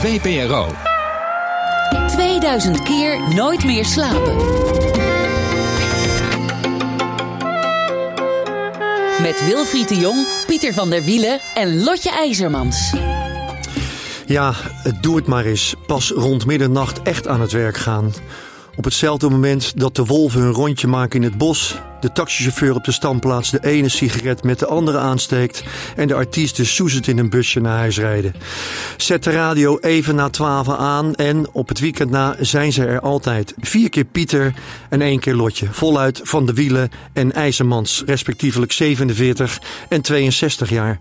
VPRO. 2000 keer nooit meer slapen. Met Wilfried de Jong, Pieter van der Wielen en Lotje IJzermans. Ja, doe het maar eens. Pas rond middernacht echt aan het werk gaan. Op hetzelfde moment dat de wolven hun rondje maken in het bos, de taxichauffeur op de standplaats de ene sigaret met de andere aansteekt en de artiesten soezend in een busje naar huis rijden. Zet de radio even na twaalf aan en op het weekend na zijn ze er altijd. Vier keer Pieter en één keer Lotje. Voluit van de wielen en IJzermans, respectievelijk 47 en 62 jaar.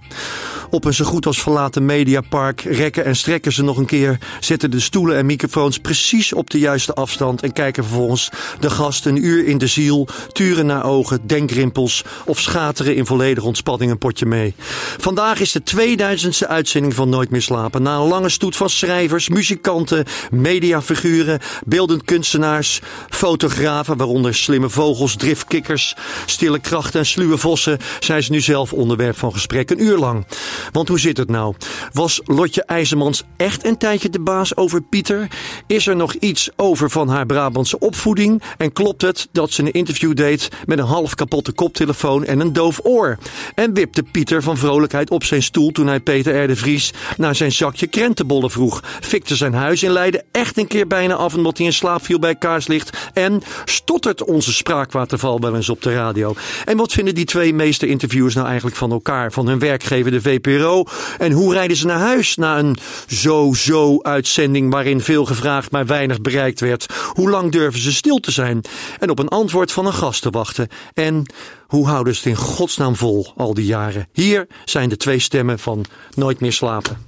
Op een zo goed als verlaten mediapark rekken en strekken ze nog een keer, zetten de stoelen en microfoons precies op de juiste afstand en kijken vervolgens de gast een uur in de ziel, turen naar denkrimpels of schateren in volledige ontspanning een potje mee. Vandaag is de 2000ste uitzending van Nooit meer slapen. Na een lange stoet van schrijvers, muzikanten, mediafiguren, beeldend kunstenaars, fotografen, waaronder slimme vogels, driftkikkers, stille krachten en sluwe vossen, zijn ze nu zelf onderwerp van gesprek een uur lang. Want hoe zit het nou? Was Lotje IJzermans echt een tijdje de baas over Pieter? Is er nog iets over van haar Brabantse opvoeding? En klopt het dat ze een interview deed met een half kapotte koptelefoon en een doof oor? En wipte Pieter van vrolijkheid op zijn stoel toen hij Peter R. de Vries naar zijn zakje krentenbollen vroeg? Fikte zijn huis in Leiden echt een keer bijna af omdat hij in slaap viel bij kaarslicht? En stottert onze spraakwaterval wel eens op de radio? En wat vinden die twee meeste interviewers nou eigenlijk van elkaar, van hun werkgever de VPRO? En hoe rijden ze naar huis na een zo-zo uitzending waarin veel gevraagd maar weinig bereikt werd? Hoe lang durven ze stil te zijn en op een antwoord van een gast te wachten? En hoe houden ze het in godsnaam vol al die jaren? Hier zijn de twee stemmen van Nooit meer slapen.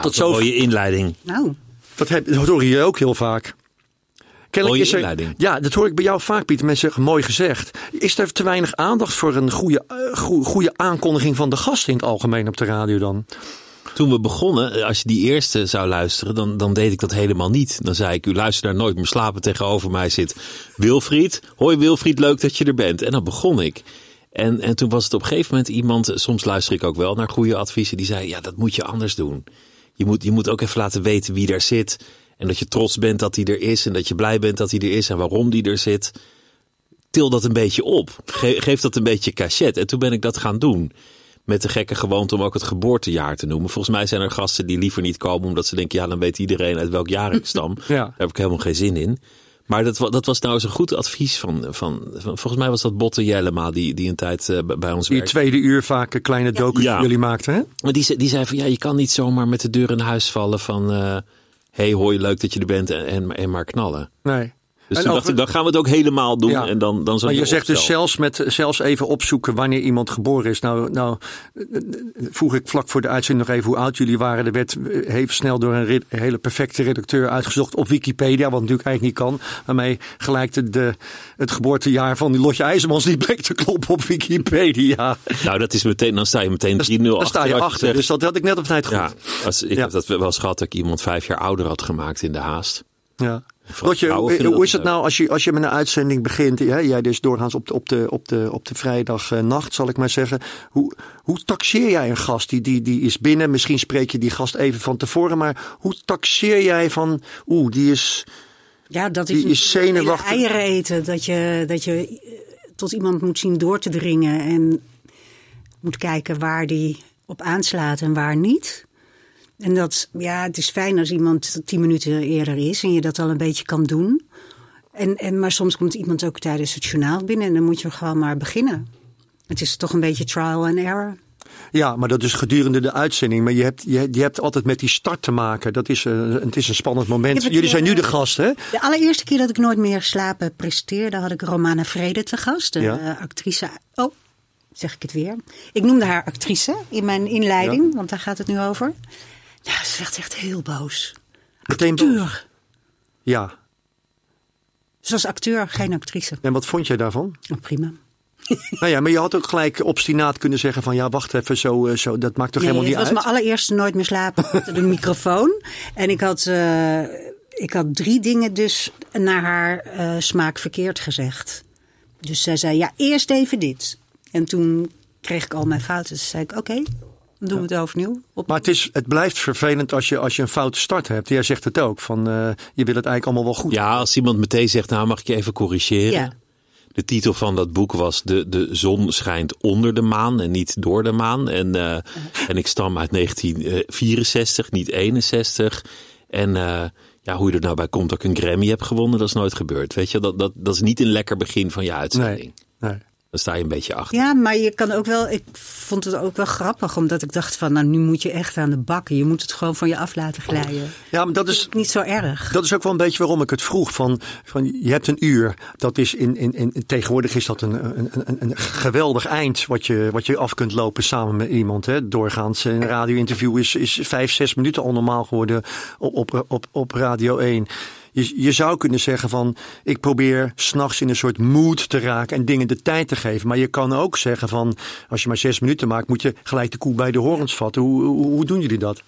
Tot zo. mooie inleiding. Nou, Dat, heb, dat hoor je ook heel vaak. Kennelijk Mooie is er, inleiding. Ja, dat hoor ik bij jou vaak, Pieter. Mensen zeggen mooi gezegd. Is er te weinig aandacht voor een goede, eh, goe- goede aankondiging van de gast in het algemeen op de radio dan? Toen we begonnen, eh, als je die eerste zou luisteren, dan, dan deed ik dat helemaal niet. Dan zei ik, u luistert naar Nooit meer slapen. Tegenover mij zit Wilfried. Hoi Wilfried, leuk dat je er bent. En dan begon ik. En, en toen was het op een gegeven moment iemand, eh, soms luister ik ook wel naar goede adviezen, die zei, ja dat moet je anders doen. Je moet, je moet ook even laten weten wie daar zit. En dat je trots bent dat hij er is. En dat je blij bent dat hij er is en waarom die er zit. Til dat een beetje op. Ge- geef dat een beetje cachet. En toen ben ik dat gaan doen. Met de gekke gewoonte om ook het geboortejaar te noemen. Volgens mij zijn er gasten die liever niet komen. Omdat ze denken, ja dan weet iedereen uit welk jaar ik stam. Ja. Daar heb ik helemaal geen zin in. Maar dat, dat was nou eens een goed advies van, van, van volgens mij was dat Botte Jellema die, die een tijd eh, bij- ons Die werkte. tweede uur vaak een kleine docu Ja. jullie maakten, hè? Maar die, die zei van ja, je kan niet zomaar met de deur in huis vallen van eh hey hoi, leuk dat je er bent en, en, en maar knallen. Nee. Dus En toen over- dacht ik, dan gaan we het ook helemaal doen Ja. en dan, dan Maar je zegt dus zelfs, met, zelfs even opzoeken wanneer iemand geboren is. Nou, nou vroeg ik vlak voor de uitzending nog even hoe oud jullie waren. Er werd eh, even snel door een red- hele perfecte redacteur uitgezocht op Wikipedia. Wat natuurlijk eigenlijk niet kan. Waarmee gelijk de, de, het geboortejaar van die Lotje IJzermans die bleek te kloppen op Wikipedia. Nou, dat is meteen, dan sta je meteen 3-0 Daar sta je achter. zegt- Dus dat had ik net op tijd goed. ja, als, ik Ja. heb dat wel eens gehad dat ik iemand vijf jaar ouder had gemaakt in de haast. Ja. Lotje, vrouwen hoe, is het nou als je, als je met een uitzending begint? Hè? Jij dus doorgaans op de, op de, op de, op de vrijdagnacht, zal ik maar zeggen. Hoe, hoe taxeer jij een gast? Die, die, die is binnen, misschien spreek je die gast even van tevoren. Maar hoe taxeer jij van, oeh, die is... ja, dat Die is, is zenuwachtig. eieren eten. Dat je, dat je eh, tot iemand moet zien door te dringen. En moet kijken waar die op aanslaat en waar niet. En dat, ja, het is fijn als iemand tien minuten eerder is en je dat al een beetje kan doen. En, en, maar soms komt iemand ook tijdens het journaal binnen en dan moet je gewoon maar beginnen. Het is toch een beetje trial and error. Ja, maar dat is gedurende de uitzending. Maar je hebt, je, je hebt altijd met die start te maken. Dat is, eh, het is een spannend moment. Jullie zijn nu de gast, hè? De allereerste keer dat ik Nooit meer slapen presteerde, had ik Romana Vrede te gast. De Ja. eh, actrice. Oh, zeg ik het weer. Ik noemde haar actrice in mijn inleiding, want daar gaat het nu over. Nou, ze werd echt heel boos. Meteen boos. Acteur. Ja. Ze was acteur, geen actrice. En wat vond jij daarvan? Oh, prima. Nou ja, maar je had ook gelijk obstinaat kunnen zeggen van ja, wacht even, zo, eh, zo dat maakt toch Nee, helemaal het niet was uit. mijn allereerste Nooit meer slapen achter de microfoon. En ik had, eh, ik had drie dingen dus naar haar eh, smaak verkeerd gezegd. Dus zij zei, ja, eerst even dit. En toen kreeg ik al mijn fouten. Dus zei ik, oké, dan doen we het overnieuw. Op... Maar het, is, het blijft vervelend als je, als je een foute start hebt. Jij zegt het ook, van eh, je wil het eigenlijk allemaal wel goed. Ja, als iemand meteen zegt, nou mag ik je even corrigeren. Ja. De titel van dat boek was de, de zon schijnt onder de maan en niet door de maan. En, eh, en ik stam uit 1964, niet 61. En eh, ja, hoe je er nou bij komt dat ik een Grammy heb gewonnen, dat is nooit gebeurd. Weet je, dat, dat, dat is niet een lekker begin van je uitzending. Nee. Dan sta je een beetje achter. Ja, maar je kan ook wel. Ik vond het ook wel grappig, omdat ik dacht van, nou, nu moet je echt aan de bakken. Je moet het gewoon van je af laten glijden. Ja, maar dat is, Niet zo erg. dat is ook wel een beetje waarom ik het vroeg. Van, van, je hebt een uur. Dat is in, in, in, tegenwoordig is dat een, een, een, een geweldig eind wat je, wat je af kunt lopen samen met iemand. Hè. Doorgaans een radio-interview is, is vijf, zes minuten al normaal geworden op, op, op, op Radio 1. Je, je zou kunnen zeggen van, ik probeer s'nachts in een soort mood te raken en dingen de tijd te geven. Maar je kan ook zeggen van, als je maar zes minuten maakt, moet je gelijk de koe bij de horens vatten. Hoe, hoe, hoe doen jullie dat?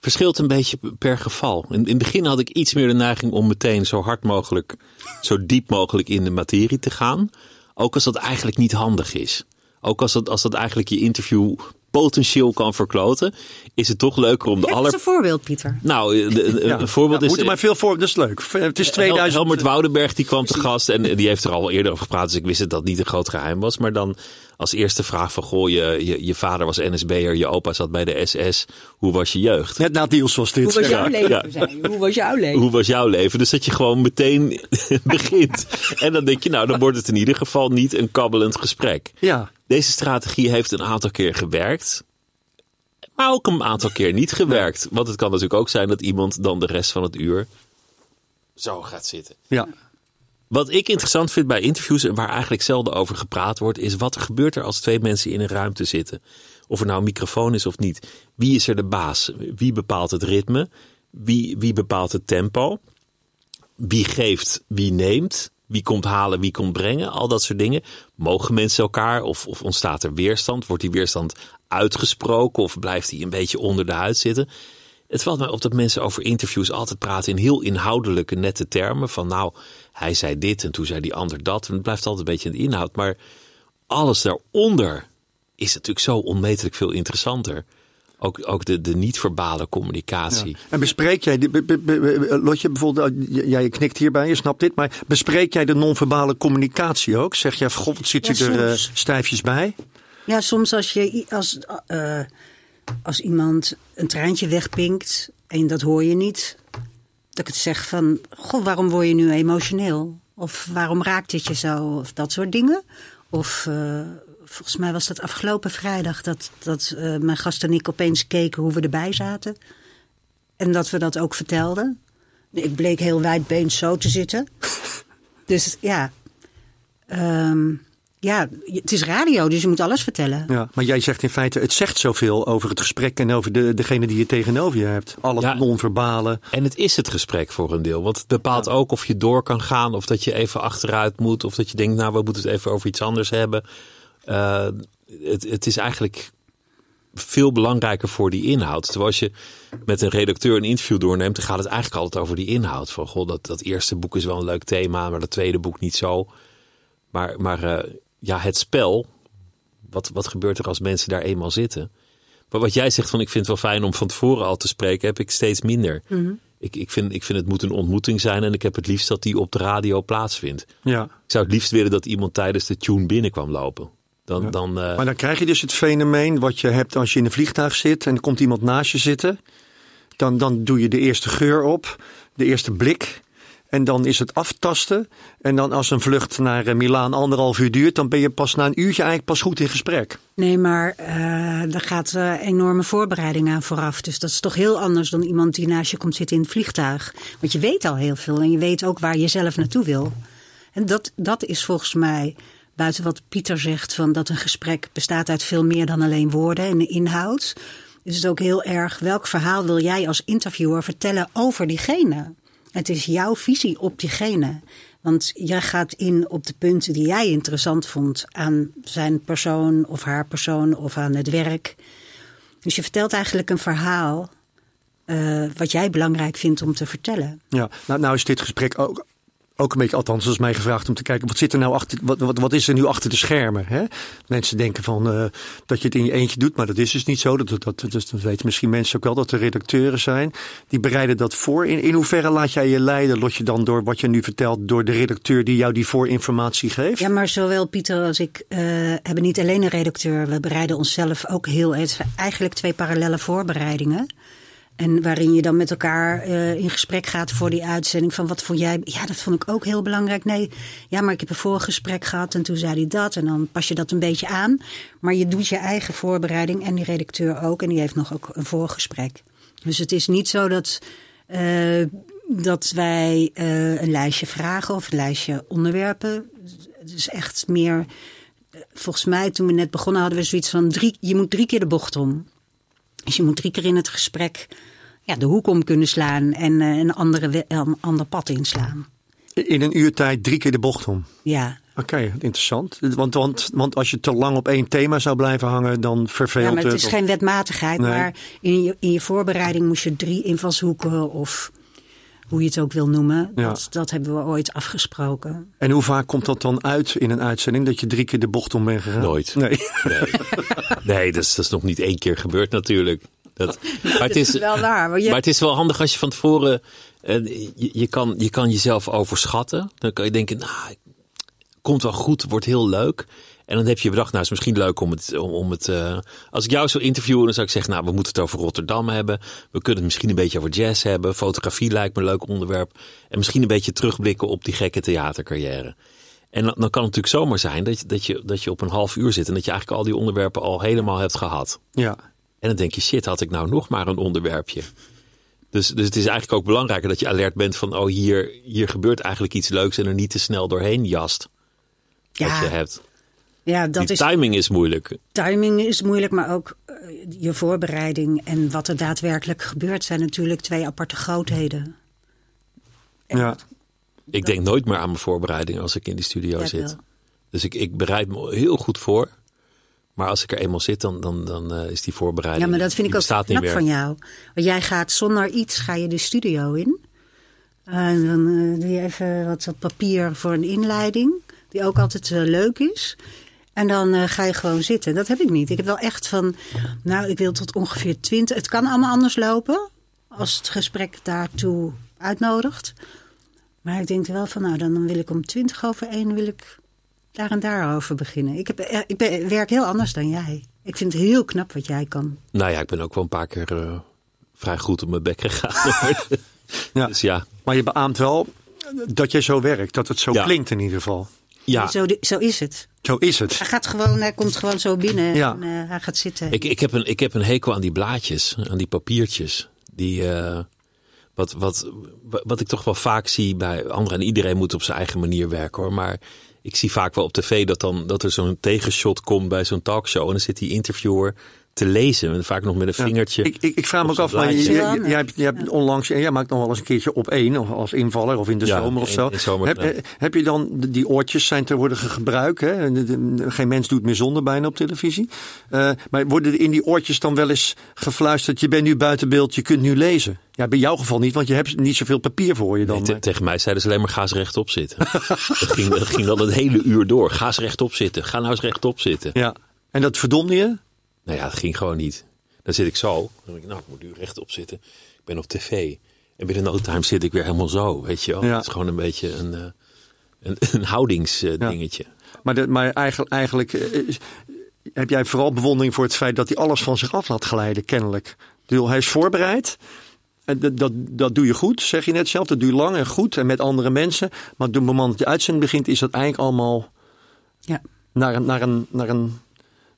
Verschilt een beetje per geval. In, in het begin had ik iets meer de neiging om meteen zo hard mogelijk, zo diep mogelijk in de materie te gaan. Ook als dat eigenlijk niet handig is. Ook als dat, als dat eigenlijk je interview potentieel kan verkloten, is het toch leuker om de Geef aller... een voorbeeld, Pieter. Nou, de- een, een voorbeeld Ja, is... Moet maar veel voor, dat is leuk. Het is 2000. Helmert Woudenberg die kwam te gast en die heeft er al eerder over gepraat. Dus ik wist dat dat niet een groot geheim was. Maar dan als eerste vraag van, goh, je, je, je vader was NSB'er, je opa zat bij de SS. Hoe was je jeugd? Net na Deals was dit. Hoe was jouw Ja, leven? ja. Hoe was jouw leven? Hoe was jouw leven? Dus dat je gewoon meteen begint. En dan denk je, nou, dan wordt het in ieder geval niet een kabbelend gesprek. Ja. Deze strategie heeft een aantal keer gewerkt. Maar ook een aantal keer niet gewerkt. Want het kan natuurlijk ook zijn dat iemand dan de rest van het uur zo gaat zitten. Ja. Wat ik interessant vind bij interviews en waar eigenlijk zelden over gepraat wordt, is wat er gebeurt er als twee mensen in een ruimte zitten. Of er nou een microfoon is of niet. Wie is er de baas? Wie bepaalt het ritme? Wie, wie bepaalt het tempo? Wie geeft, wie neemt? Wie komt halen, wie komt brengen? Al dat soort dingen. Mogen mensen elkaar of, of ontstaat er weerstand? Wordt die weerstand uitgesproken of blijft die een beetje onder de huid zitten? Het valt mij op dat mensen over interviews altijd praten in heel inhoudelijke, nette termen. Van nou, hij zei dit en toen zei die ander dat. En het blijft altijd een beetje in de inhoud. Maar alles daaronder is natuurlijk zo onmetelijk veel interessanter. Ook, ook de, de niet-verbale communicatie. En bespreek jij, die- be- be- be- Lotje bijvoorbeeld, jij knikt hierbij, je snapt dit, maar bespreek jij de non-verbale communicatie ook? Zeg jij, god, wat zit Ja, je er eh, soms. stijfjes bij? Ja, soms als, je, als, eh, als iemand een treintje wegpinkt en dat hoor je niet, dat ik het zeg van, goh, waarom word je nu emotioneel? Of waarom raakt het je zo? Of dat soort dingen. Of eh, volgens mij was dat afgelopen vrijdag dat, dat eh, mijn gast en ik opeens keken hoe we erbij zaten. En dat we dat ook vertelden. Ik bleek heel wijdbeens zo te zitten. Dus ja, ehm, ja, het is radio, dus je moet alles vertellen. Ja, maar jij zegt in feite, het zegt zoveel over het gesprek en over de, degene die je tegenover je hebt. Al het Ja. non-verbale. En het is het gesprek voor een deel. Want het bepaalt ook of je door kan gaan. Of dat je even achteruit moet. Of dat je denkt, nou we moeten het even over iets anders hebben. Eh, het, het is eigenlijk veel belangrijker voor die inhoud. Terwijl als je met een redacteur een interview doorneemt, dan gaat het eigenlijk altijd over die inhoud. Van goh, dat, dat eerste boek is wel een leuk thema, maar dat tweede boek niet zo. Maar, maar eh, ja, het spel, wat, wat gebeurt er als mensen daar eenmaal zitten? Maar wat jij zegt van ik vind het wel fijn om van tevoren al te spreken, heb ik steeds minder. Ik, ik, vind, ik vind het moet een ontmoeting zijn en ik heb het liefst dat die op de radio plaatsvindt. Ja. Ik zou het liefst willen dat iemand tijdens de tune binnenkwam lopen. Dan, dan, eh, Maar dan krijg je dus het fenomeen wat je hebt als je in een vliegtuig zit en er komt iemand naast je zitten. Dan, dan doe je de eerste geur op, de eerste blik. En dan is het aftasten. En dan als een vlucht naar eh, Milaan anderhalf uur duurt, dan ben je pas na een uurtje eigenlijk pas goed in gesprek. Nee, maar eh daar gaat eh, enorme voorbereiding aan vooraf. Dus dat is toch heel anders dan iemand die naast je komt zitten in het vliegtuig. Want je weet al heel veel en je weet ook waar je zelf naartoe wil. En dat, dat is volgens mij, buiten wat Pieter zegt, van dat een gesprek bestaat uit veel meer dan alleen woorden en inhoud. Is het ook heel erg welk verhaal wil jij als interviewer vertellen over diegene? Het is jouw visie op diegene. Want jij gaat in op de punten die jij interessant vond aan zijn persoon of haar persoon of aan het werk. Dus je vertelt eigenlijk een verhaal eh, wat jij belangrijk vindt om te vertellen. Ja, nou, nou is dit gesprek ook ook een beetje, althans, is mij gevraagd om te kijken, wat zit er nou achter, wat, wat, wat is er nu achter de schermen? Hè? Mensen denken van uh, dat je het in je eentje doet, maar dat is dus niet zo. Dat, dat, dat, dat weten misschien mensen ook wel, dat er redacteuren zijn. Die bereiden dat voor. In, in hoeverre laat jij je leiden, lot je dan door wat je nu vertelt, door de redacteur die jou die voorinformatie geeft? Ja, maar zowel Pieter als ik uh, hebben niet alleen een redacteur. We bereiden onszelf ook heel, eigenlijk twee parallele voorbereidingen. En waarin je dan met elkaar uh, in gesprek gaat voor die uitzending. Van wat vond jij? Ja, dat vond ik ook heel belangrijk. Nee, ja, maar ik heb een voorgesprek gehad en toen zei hij dat. En dan pas je dat een beetje aan. Maar je doet je eigen voorbereiding en die redacteur ook. En die heeft nog ook een voorgesprek. Dus het is niet zo dat, uh, dat wij uh, een lijstje vragen of een lijstje onderwerpen. Het is echt meer. Volgens mij, toen we net begonnen, hadden we zoiets van: drie, je moet drie keer de bocht om. Dus je moet drie keer in het gesprek ja, de hoek om kunnen slaan en uh, een, andere, een ander pad inslaan. In een uur tijd drie keer de bocht om? Ja. Oké, okay, interessant. Want, want, want als je te lang op één thema zou blijven hangen, dan verveelt het. Ja, maar het is geen wetmatigheid. Nee. Maar in je, in je voorbereiding moest je drie invalshoeken of hoe je het ook wil noemen. Ja. Dat, dat hebben we ooit afgesproken. En hoe vaak komt dat dan uit in een uitzending? Dat je drie keer de bocht om bent gegaan? Nooit. Nee, nee. nee dat, is, dat is nog niet één keer gebeurd natuurlijk. Dat, maar, het is, wel waar. Maar, je... maar het is wel handig als je van tevoren... Uh, je, je, kan, je kan jezelf overschatten. Dan kan je denken, nou, komt wel goed, wordt heel leuk. En dan heb je bedacht, nou, het is misschien leuk om het. Om, om het uh, als ik jou zou interviewen, dan zou ik zeggen, nou, we moeten het over Rotterdam hebben. We kunnen het misschien een beetje over jazz hebben. Fotografie lijkt me een leuk onderwerp. En misschien een beetje terugblikken op die gekke theatercarrière. En dan, dan kan het natuurlijk zomaar zijn dat je, dat, je, dat je op een half uur zit en dat je eigenlijk al die onderwerpen al helemaal hebt gehad. Ja. En dan denk je, shit, had ik nou nog maar een onderwerpje. Dus, dus het is eigenlijk ook belangrijker dat je alert bent van, oh, hier, hier gebeurt eigenlijk iets leuks en er niet te snel doorheen jast. Ja. Wat je hebt. Ja, dat Die is, timing is moeilijk. timing is moeilijk, maar ook uh, je voorbereiding en wat er daadwerkelijk gebeurt zijn natuurlijk twee aparte grootheden. Ja. Ik denk nooit meer aan mijn voorbereiding als ik in die studio Ja, zit. wel. Dus ik, ik bereid me heel goed voor. Maar als ik er eenmaal zit, dan, dan, dan eh, is die voorbereiding. Ja, maar dat vind ik ook knap meer. van jou. Want jij gaat zonder iets ga je de studio in. En dan eh, doe je even wat op papier voor een inleiding. Die ook altijd eh, leuk is. En dan eh, ga je gewoon zitten. Dat heb ik niet. Ik heb wel echt van, nou, ik wil tot ongeveer twintig. Het kan allemaal anders lopen. Als het gesprek daartoe uitnodigt. Maar ik denk wel van, nou, dan, dan wil ik om twintig over één wil ik daar en daarover beginnen. Ik, heb, eh, ik ben, werk heel anders dan jij. Ik vind het heel knap wat jij kan. Nou ja, ik ben ook wel een paar keer eh, vrij goed op mijn bek gegaan. Ja. Dus ja, Maar je beaamt wel dat jij zo werkt, dat het zo Ja. klinkt in ieder geval. Ja. Zo, zo is het. Zo is het. Hij gaat gewoon, hij komt gewoon zo binnen Ja. en eh, hij gaat zitten. Ik, ik, heb een, ik heb een hekel aan die blaadjes, aan die papiertjes. Die, eh, wat, wat, wat ik toch wel vaak zie bij anderen. En iedereen moet op zijn eigen manier werken hoor. Maar ik zie vaak wel op tv dat, dan, dat er zo'n tegenshot komt bij zo'n talkshow. En dan zit die interviewer te lezen. En vaak nog met een Ja. vingertje. Ik, ik, ik vraag me ook af, maar je- jij hebt, jij hebt onlangs, en jij maakt nog wel eens een keertje op één, of als invaller of in de Ja, zomer of zo. in zomer, heb, ja. eh, heb je dan, die oortjes zijn tegenwoordig gebruikt, hè? Geen mens doet meer zonder bijna op televisie. Eh, maar worden er in die oortjes dan wel eens gefluisterd, je bent nu buiten beeld, je kunt nu lezen? Ja, bij jouw geval niet, want je hebt niet zoveel papier voor je dan. Nee, te- maar- tegen mij zeiden ze alleen maar ga eens rechtop zitten. dat, ging, dat ging dan het hele uur door. Ga eens rechtop zitten. Ga nou eens rechtop zitten. ja. En dat verdomde je? Nou ja, dat ging gewoon niet. Dan zit ik zo. Dan denk ik, nou, ik moet nu rechtop zitten. Ik ben op tv. En binnen no time zit ik weer helemaal zo, weet je wel. Ja. Het is gewoon een beetje een, eh, een, een houdingsdingetje. Maar, de, maar eigenlijk, eigenlijk eh, heb jij vooral bewondering voor het feit dat hij alles van zich af laat glijden, kennelijk. Bedoel, hij is voorbereid. En dat, dat, dat doe je goed, zeg je net zelf. Dat doe je lang en goed en met andere mensen. Maar op het moment dat de uitzending begint, is dat eigenlijk allemaal Ja. naar een, naar een, naar een,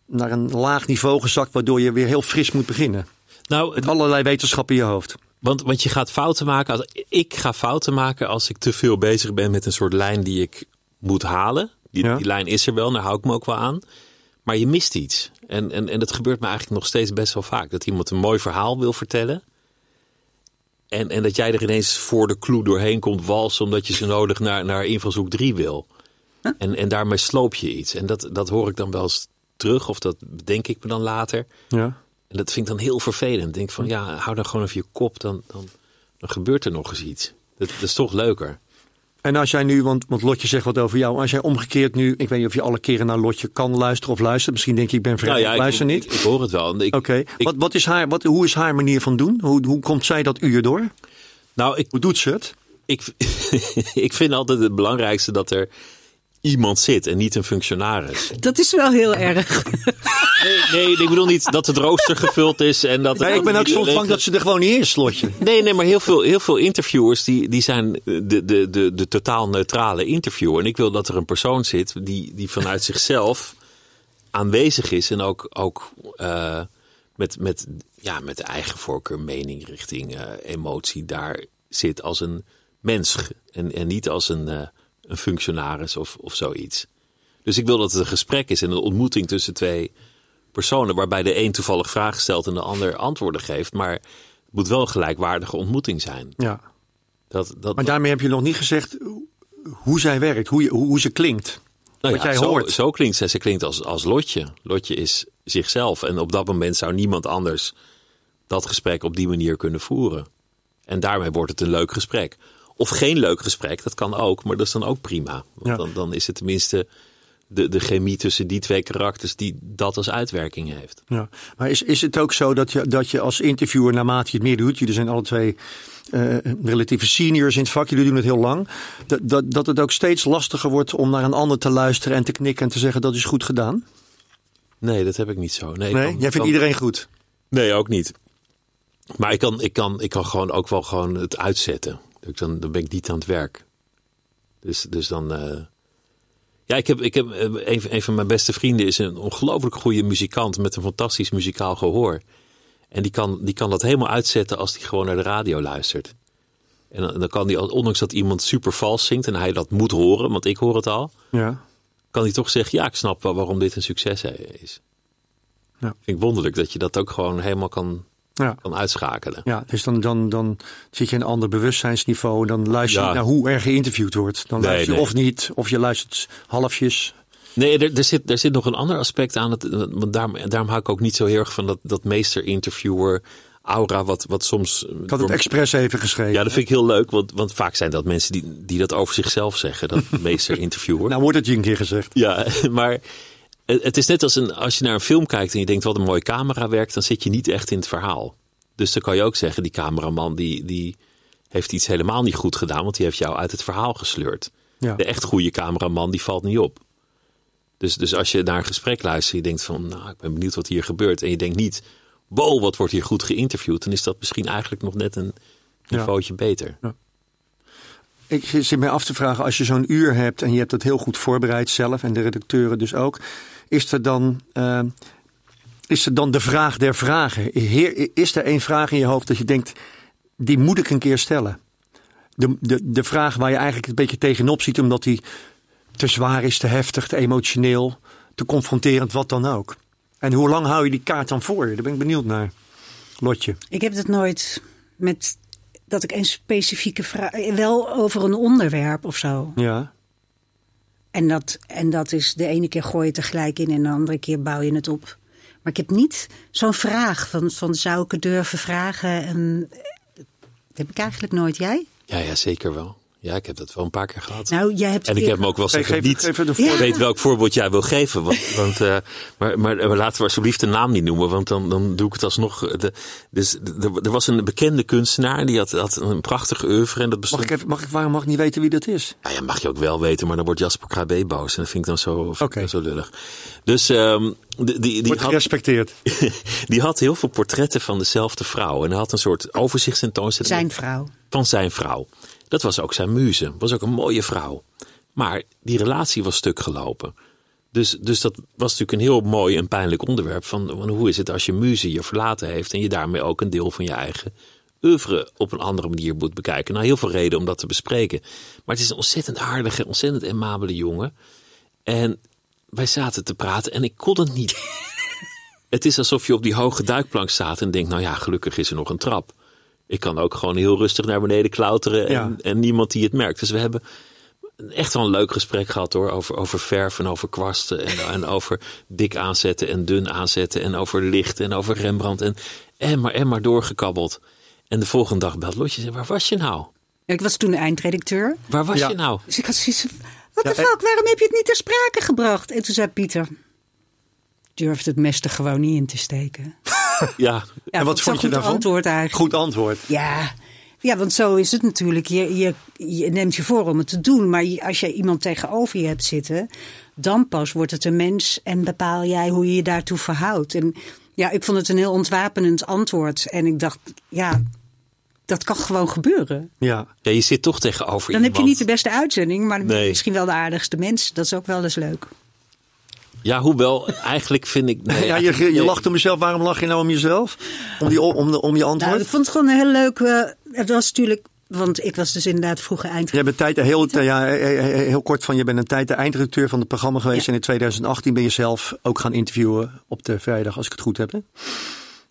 naar een laag niveau gezakt, waardoor je weer heel fris moet beginnen. Nou, Met allerlei wetenschap in je hoofd. Want, want je gaat fouten maken. Als, ik ga fouten maken als ik te veel bezig ben met een soort lijn die ik moet halen. Die, Ja. die lijn is er wel, daar hou ik me ook wel aan. Maar je mist iets. En, en, en dat gebeurt me eigenlijk nog steeds best wel vaak. Dat iemand een mooi verhaal wil vertellen. En, en dat jij er ineens voor de clue doorheen komt walsen. Omdat je zo nodig naar, naar invalshoek 3 wil. En, en daarmee sloop je iets. En dat, dat hoor ik dan wel eens terug. Of dat bedenk ik me dan later. Ja. En dat vind ik dan heel vervelend. Ik denk van ja, hou dan gewoon even je kop, dan, dan, dan gebeurt er nog eens iets. Dat, dat is toch leuker. En als jij nu, want, want Lotje zegt wat over jou. Als jij omgekeerd nu, ik weet niet of je alle keren naar Lotje kan luisteren of luistert. Misschien denk je, ik ben vrij, Nou ja, ik luister ik, niet. Ik, ik hoor het wel. Oké, wat, wat is haar, wat, hoe is haar manier van doen? Hoe, hoe komt zij dat uur door? nou, ik, Hoe doet ze het? ik, ik vind altijd het belangrijkste dat er iemand zit en niet een functionaris. Dat is wel heel erg. Nee, nee, ik bedoel niet dat het rooster gevuld is en dat. Nee, ik ben ook soms bang dat ze er gewoon niet is, Lotje. Nee, nee, maar heel veel, heel veel interviewers die, die zijn de, de, de, de totaal neutrale interviewer. En ik wil dat er een persoon zit die, die vanuit zichzelf aanwezig is en ook, ook eh, met, met, ja, met eigen voorkeur, mening, richting, eh, emotie daar zit als een mens en, en niet als een, eh, een functionaris of, of zoiets. Dus ik wil dat het een gesprek is en een ontmoeting tussen twee personen, waarbij de een toevallig vragen stelt en de ander antwoorden geeft. Maar het moet wel een gelijkwaardige ontmoeting zijn. Ja. Dat, dat, Maar daarmee heb je nog niet gezegd hoe zij werkt, hoe, je, hoe, hoe ze klinkt. nou wat ja, jij zo, hoort. Zo klinkt ze. Ze klinkt als, als Lotje. Lotje is zichzelf. En op dat moment zou niemand anders dat gesprek op die manier kunnen voeren. En daarmee wordt het een leuk gesprek. Of geen leuk gesprek, dat kan ook, maar dat is dan ook prima. Want Ja. dan, dan is het tenminste de, de chemie tussen die twee karakters die dat als uitwerking heeft. Ja. Maar is, is het ook zo dat je, dat je als interviewer, naarmate je het meer doet, jullie zijn alle twee eh, relatieve seniors in het vak, jullie doen het heel lang, dat, dat, dat het ook steeds lastiger wordt om naar een ander te luisteren en te knikken en te zeggen dat is goed gedaan? Nee, dat heb ik niet zo. Nee, Nee, kan- jij vindt kan- iedereen goed. Nee, ook niet. Maar ik kan, ik kan, ik kan gewoon ook wel gewoon het uitzetten. Dan, dan ben ik niet aan het werk. Dus, dus dan. eh, Ja, ik heb, ik heb eh, een, een van mijn beste vrienden is een ongelooflijk goede muzikant met een fantastisch muzikaal gehoor. En die kan, die kan dat helemaal uitzetten als hij gewoon naar de radio luistert. En dan, dan kan hij, ondanks dat iemand super vals zingt en hij dat moet horen, want ik hoor het al, Ja. kan hij toch zeggen: Ja, ik snap waarom dit een succes is. Ja. Vind ik wonderlijk dat je dat ook gewoon helemaal kan, Ja. kan uitschakelen. Ja, dus dan, dan, dan zit je in een ander bewustzijnsniveau. Dan luister je Ja. naar hoe er geïnterviewd wordt. Dan Nee, luister je nee. of niet, of je luistert halfjes. Nee, er, er, zit, er zit nog een ander aspect aan. Het, want daarom, daarom hou ik ook niet zo heel erg van dat, dat meester-interviewer aura, wat, wat soms. Ik had het expres even geschreven. ja, dat vind ik heel leuk, want, want vaak zijn dat mensen die, die dat over zichzelf zeggen, dat meester-interviewer. Nou wordt het je een keer gezegd. Ja, maar het het is net als een, als je naar een film kijkt en je denkt wat een mooie camera werkt, dan zit je niet echt in het verhaal. Dus dan kan je ook zeggen, die cameraman die, die heeft iets helemaal niet goed gedaan, want die heeft jou uit het verhaal gesleurd. Ja. De echt goede cameraman die valt niet op. Dus, dus als je naar een gesprek luistert, je denkt van, nou, ik ben benieuwd wat hier gebeurt. En je denkt niet, wow, wat wordt hier goed geïnterviewd. Dan is dat misschien eigenlijk nog net een niveautje beter. Ik zit mij af te vragen, als je zo'n uur hebt en je hebt het heel goed voorbereid zelf en de redacteuren dus ook, is er dan, eh, is er dan de vraag der vragen? Heer, is er één vraag in je hoofd dat je denkt, die moet ik een keer stellen? De, de, de vraag waar je eigenlijk een beetje tegenop ziet, omdat die te zwaar is, te heftig, te emotioneel, te confronterend, wat dan ook. En hoe lang hou je die kaart dan voor je? Daar ben ik benieuwd naar. Lotje. Ik heb het nooit met dat ik een specifieke vraag. Wel over een onderwerp of zo. Ja. En dat, en dat is de ene keer gooi je het er gelijk in en de andere keer bouw je het op. Maar ik heb niet zo'n vraag van, van zou ik het durven vragen? En, eh, dat heb ik eigenlijk nooit. Jij? Ja, ja, zeker wel. Ja, ik heb dat wel een paar keer gehad. Nou, jij hebt En ik heb hem ook wel zeggen geef, niet. geef Ja. weet welk voorbeeld jij wil geven. Want, want, eh, maar, maar, maar laten we alsjeblieft de naam niet noemen, want dan, dan doe ik het alsnog. De, dus de- er was een bekende kunstenaar die had, had een prachtig oeuvre. En dat bestond. Mag ik even, mag ik, waarom mag ik niet weten wie dat is? Nou ja, mag je ook wel weten, maar dan wordt Jasper KB boos. En dat vind ik dan zo, zo lullig. Dus ehm, die, die, die, Wordt had, gerespecteerd. die had heel veel portretten van dezelfde vrouw. En hij had een soort overzichtstentoonstelling zijn vrouw. van zijn vrouw. Dat was ook zijn muze. Was ook een mooie vrouw. Maar die relatie was stuk gelopen. Dus, dus dat was natuurlijk een heel mooi en pijnlijk onderwerp. Van, van hoe is het als je muze je verlaten heeft. en je daarmee ook een deel van je eigen oeuvre op een andere manier moet bekijken. Nou, heel veel reden om dat te bespreken. Maar het is een ontzettend aardige, ontzettend aimabele jongen. En wij zaten te praten en ik kon het niet. Het is alsof je op die hoge duikplank staat en denkt: nou ja, gelukkig is er nog een trap. Ik kan ook gewoon heel rustig naar beneden klauteren en, Ja. en niemand die het merkt. Dus we hebben echt wel een leuk gesprek gehad hoor. Over, over verf en over kwasten en, en over dik aanzetten en dun aanzetten. En over licht en over Rembrandt. En, en maar en maar doorgekabbeld. En de volgende dag belt Lotje en waar was je nou? Ik was toen eindredacteur. Waar was Ja. je nou? Dus ik had zoiets van, wat de Ja, fuck, waarom heb je het niet ter sprake gebracht? En toen zei Pieter, durfde het mes er gewoon niet in te steken. Ja, Ja, en wat vond je goed daarvan? antwoord eigenlijk. Goed antwoord. Ja. ja, want zo is het natuurlijk. Je, je, je neemt je voor om het te doen. Maar als je iemand tegenover je hebt zitten... dan pas wordt het een mens en bepaal jij hoe je je daartoe verhoudt. En ja, ik vond het een heel ontwapenend antwoord. En ik dacht, ja, dat kan gewoon gebeuren. Ja. ja, je zit toch tegenover Dan heb je niet de beste uitzending, maar Nee. misschien wel de aardigste mens. Dat is ook wel eens leuk. Ja, hoewel, eigenlijk vind ik... Nee, Ja, je, je nee. lacht om jezelf. Waarom lach je nou om jezelf? Om, die, om, de, om je antwoord? Nou, ik vond het gewoon een heel leuk... eh, het was natuurlijk... Want ik was dus inderdaad vroeger eind. Jij bent tijd, heel, ja, heel kort van, je bent een tijd de eindredacteur van het programma geweest. Ja. En in 2018 ben je zelf ook gaan interviewen op de vrijdag, als ik het goed heb. Hè?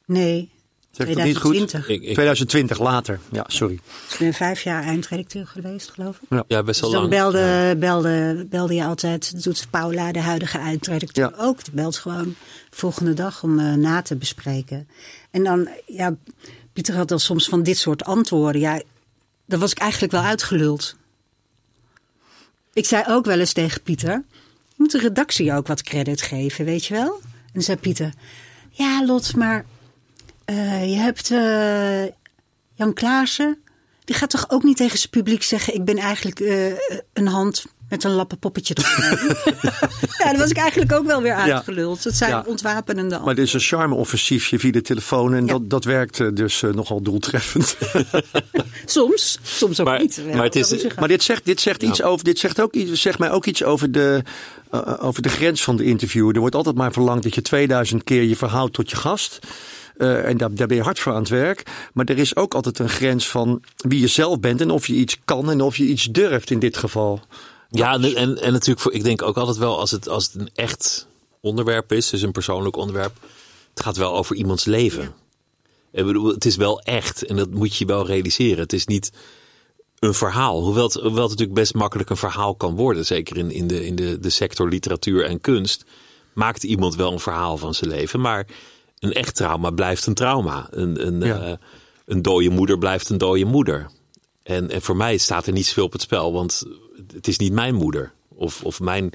Nee, Zeg ik dat niet goed? 2020. Ik, ik, 2020, later. Ja, sorry. Ik ben vijf jaar eindredacteur geweest, geloof ik. ja, best Dus wel dan lang. belde, belde, belde je altijd, dat doet Paula, de huidige eindredacteur Ja. ook. Die belt gewoon volgende dag om eh, na te bespreken. En dan, ja, Pieter had dan soms van dit soort antwoorden. Ja, dan was ik eigenlijk wel uitgeluld. Ik zei ook wel eens tegen Pieter, je moet de redactie ook wat credit geven, weet je wel? En dan zei Pieter, ja Lot, maar eh, je hebt eh, Jan Klaassen, die gaat toch ook niet tegen zijn publiek zeggen: Ik ben eigenlijk eh, een hand met een lappenpoppetje ja, dan was ik eigenlijk ook wel weer uitgeluld. Dat zijn Ja. ontwapenende Maar dit is een charme-offensiefje via de telefoon. En Ja. dat, dat werkt dus nogal doeltreffend. Soms, soms ook Maar- niet. maar het is- maar dit zegt, dit zegt iets over. Dit zegt, ook, iets- zegt mij ook iets over de, over de grens van de interview. Er wordt altijd maar verlangd dat je 2000 keer je verhoudt tot je gast. Eh, en daar, daar ben je hard voor aan het werk. Maar er is ook altijd een grens van wie je zelf bent. En of je iets kan en of je iets durft in dit geval. Ja, en, en, en natuurlijk, voor, ik denk ook altijd wel als het, als het een echt onderwerp is, dus een persoonlijk onderwerp, het gaat wel over iemands leven. Ik bedoel, het is wel echt en dat moet je wel realiseren. Het is niet een verhaal, hoewel het, hoewel het natuurlijk best makkelijk een verhaal kan worden, zeker in, in, de, in de, de sector literatuur en kunst, maakt iemand wel een verhaal van zijn leven. Maar een echt trauma blijft een trauma. Een, een, Ja. eh, een dode moeder blijft een dode moeder. En, en voor mij staat er niet zoveel op het spel, want het is niet mijn moeder. Of, of mijn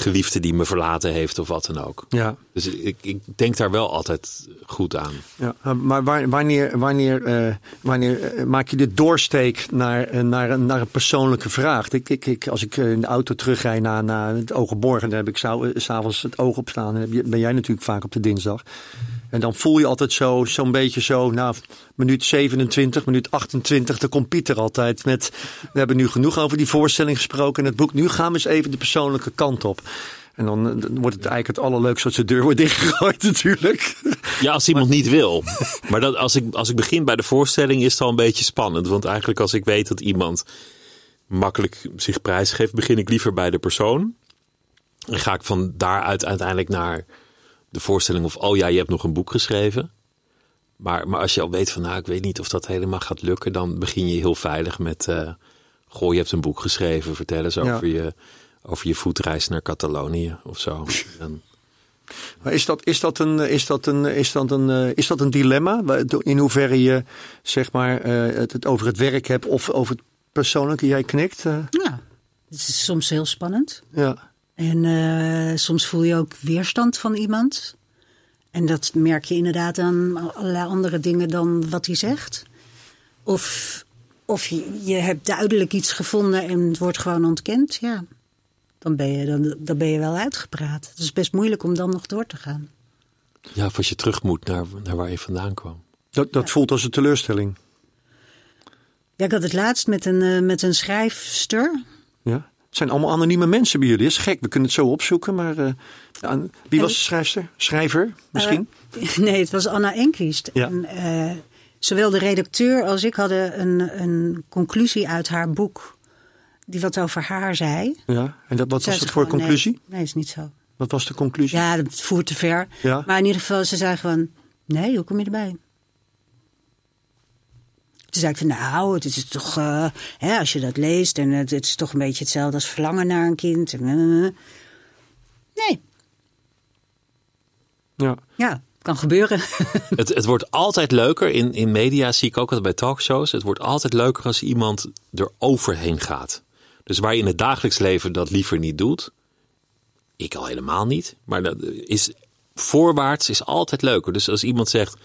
geliefde die me verlaten heeft of wat dan ook. Ja. Dus ik, ik denk daar wel altijd goed aan. Ja, maar wanneer, wanneer, eh, wanneer eh, maak je de doorsteek naar, eh, naar, een- naar een persoonlijke vraag? Ik, ik, ik, als ik in de auto terugrij naar, naar het Ogenborgen, dan heb ik s'avonds het oog op staan. En heb je- ben jij natuurlijk vaak op de dinsdag. En dan voel je altijd zo, zo'n beetje zo, nou, minuut 27, minuut 28, dan komt Pieter altijd met, we hebben nu genoeg over die voorstelling gesproken en het boek. Nu gaan we eens even de persoonlijke kant op. En dan, eh, wordt het eigenlijk het allerleukste als de deur wordt dichtgegooid natuurlijk. Ja, als iemand niet wil. Maar dat, als, ik, als ik begin bij de voorstelling is het al een beetje spannend. Want eigenlijk als ik weet dat iemand makkelijk zich prijsgeeft, begin ik liever bij de persoon. En ga ik van daaruit uiteindelijk naar de voorstelling of, oh ja, je hebt nog een boek geschreven. Maar, maar als je al weet van, nou, ik weet niet of dat helemaal gaat lukken, dan begin je heel veilig met, eh goh, je hebt een boek geschreven, vertel eens Ja. over, je, over je voetreis naar Catalonië of zo. En, Maar is dat, is dat, een, is dat, een, is dat, een, eh, is dat een dilemma? In hoeverre je zeg maar, eh, het, het over het werk hebt of over het persoonlijke? Jij knikt. Ja, het is soms heel spannend. ja. En eh, soms voel je ook weerstand van iemand. En dat merk je inderdaad aan allerlei andere dingen dan wat hij zegt. Of, of je, je hebt duidelijk iets gevonden en het wordt gewoon ontkend. Ja, dan ben je, dan, dan ben je wel uitgepraat. Het is best moeilijk om dan nog door te gaan. ja, of als je terug moet naar, naar waar je vandaan kwam. Dat, dat voelt als een teleurstelling. Ja, ik had het laatst met een, eh, met een schrijfster. Ja? Het zijn allemaal anonieme mensen bij jullie. Dat is gek, we kunnen het zo opzoeken. Maar eh, aan- wie was de schrijfster? Schrijver misschien? Eh, nee, het was Anna Enquist. Ja. En, eh, zowel de redacteur als ik hadden een, een conclusie uit haar boek. Die wat over haar zei. ja. En dat, wat Zei was dat voor gewoon, conclusie? Nee, nee, is niet zo. Wat was de conclusie? Ja, dat voert te ver. Ja. Maar in ieder geval, ze zei gewoon... Nee, hoe kom je erbij? Toen zei ik van, nou, het is toch... eh, hè, als je dat leest en het, het is toch een beetje hetzelfde als verlangen naar een kind. En, eh, nee, Ja. ja, kan gebeuren. Het, het wordt altijd leuker. In, in media zie ik ook altijd bij talkshows. Het wordt altijd leuker als iemand er overheen gaat. Dus waar je in het dagelijks leven dat liever niet doet. Ik al helemaal niet. Maar dat is voorwaarts is altijd leuker. Dus als iemand zegt.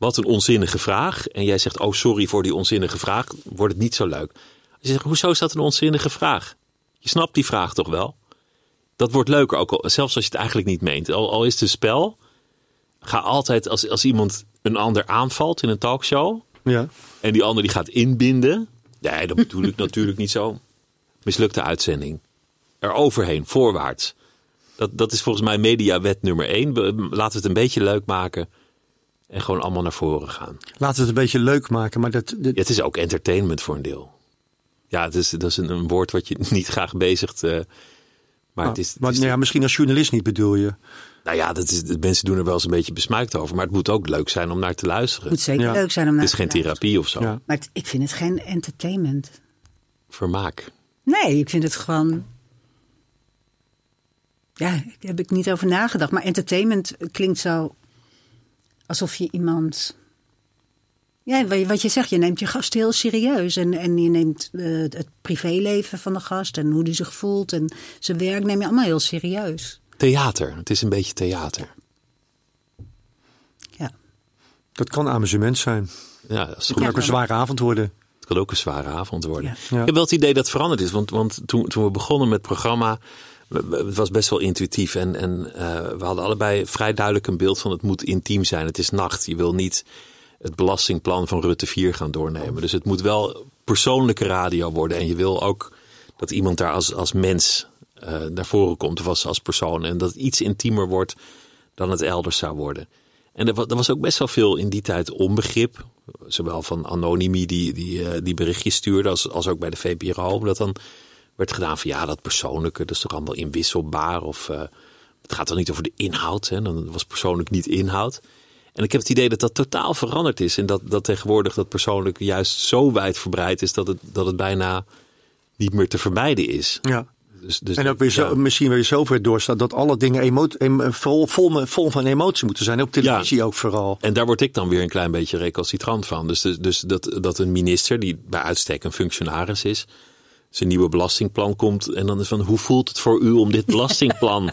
Wat een onzinnige vraag. En jij zegt, oh sorry voor die onzinnige vraag. Wordt het niet zo leuk. Je zegt, hoezo is dat een onzinnige vraag? Je snapt die vraag toch wel? Dat wordt leuker, ook al, zelfs als je het eigenlijk niet meent. Al, al is het een spel. Ga altijd, als, als iemand een ander aanvalt in een talkshow. Ja. En die ander die gaat inbinden. Nee, dat bedoel ik natuurlijk niet zo. Mislukte uitzending. Er overheen, voorwaarts. Dat, dat is volgens mij mediawet nummer één. Laten we het een beetje leuk maken. En gewoon allemaal naar voren gaan. Laten we het een beetje leuk maken. Maar dat, dat- Ja, het is ook entertainment voor een deel. Ja, het is, dat is een, een woord wat je niet graag bezigt. eh maar het is, het maar, is- nou ja, misschien als journalist niet bedoel je. nou ja, dat is, mensen doen er wel eens een beetje besmuikt over. Maar het moet ook leuk zijn om naar te luisteren. Het moet zeker Ja. leuk zijn om naar Het is te geen luisteren. therapie of zo. Ja. Maar het- ik vind het geen entertainment. Vermaak. Nee, ik vind het gewoon. Ja, daar heb ik niet over nagedacht. Maar entertainment klinkt zo alsof je iemand. Ja, wat je- wat je zegt, je neemt je gast heel serieus. En, en je neemt eh, het privéleven van de gast en hoe die zich voelt. En zijn werk neem je allemaal heel serieus. Theater. Het is een beetje theater. Ja. Dat kan amusement zijn. Ja, dat is Het kan ook een zware avond worden. Het kan ook een zware avond worden. Ja. Ja. Ik heb wel het idee dat het veranderd is. Want, want toen, toen we begonnen met het programma, het was best wel intuïtief. En, en eh, we hadden allebei vrij duidelijk een beeld van het moet intiem zijn. Het is nacht. Je wil niet het belastingplan van Rutte 4 gaan doornemen. Dus het moet wel persoonlijke radio worden. En je wil ook dat iemand daar als, als mens eh, naar voren komt. Of als, persoon. En dat het iets intiemer wordt dan het elders zou worden. En er, wa- was ook best wel veel in die tijd onbegrip. Zowel van Anonymie die, die, eh, die berichtjes stuurde als, als ook bij de VPRO. Dat dan werd gedaan van ja, dat persoonlijke, dat is toch allemaal inwisselbaar. Of eh, het gaat dan niet over de inhoud. Hè? Dan was persoonlijk niet inhoud. En ik heb het idee dat dat totaal veranderd is. En dat, dat tegenwoordig dat persoonlijk juist zo wijdverbreid is dat het, dat het bijna niet meer te vermijden is. Ja. Dus, dus, En ook weer zo, ja. misschien weer zo ver doorstaat dat alle dingen vol, vol, vol van emotie moeten zijn. Op televisie ook vooral. En daar word ik dan weer een klein beetje recalcitrant van. Dus, dus, dus dat, dat een minister, die bij uitstek een functionaris is, zijn nieuwe belastingplan komt. En dan is van, hoe voelt het voor u om dit belastingplan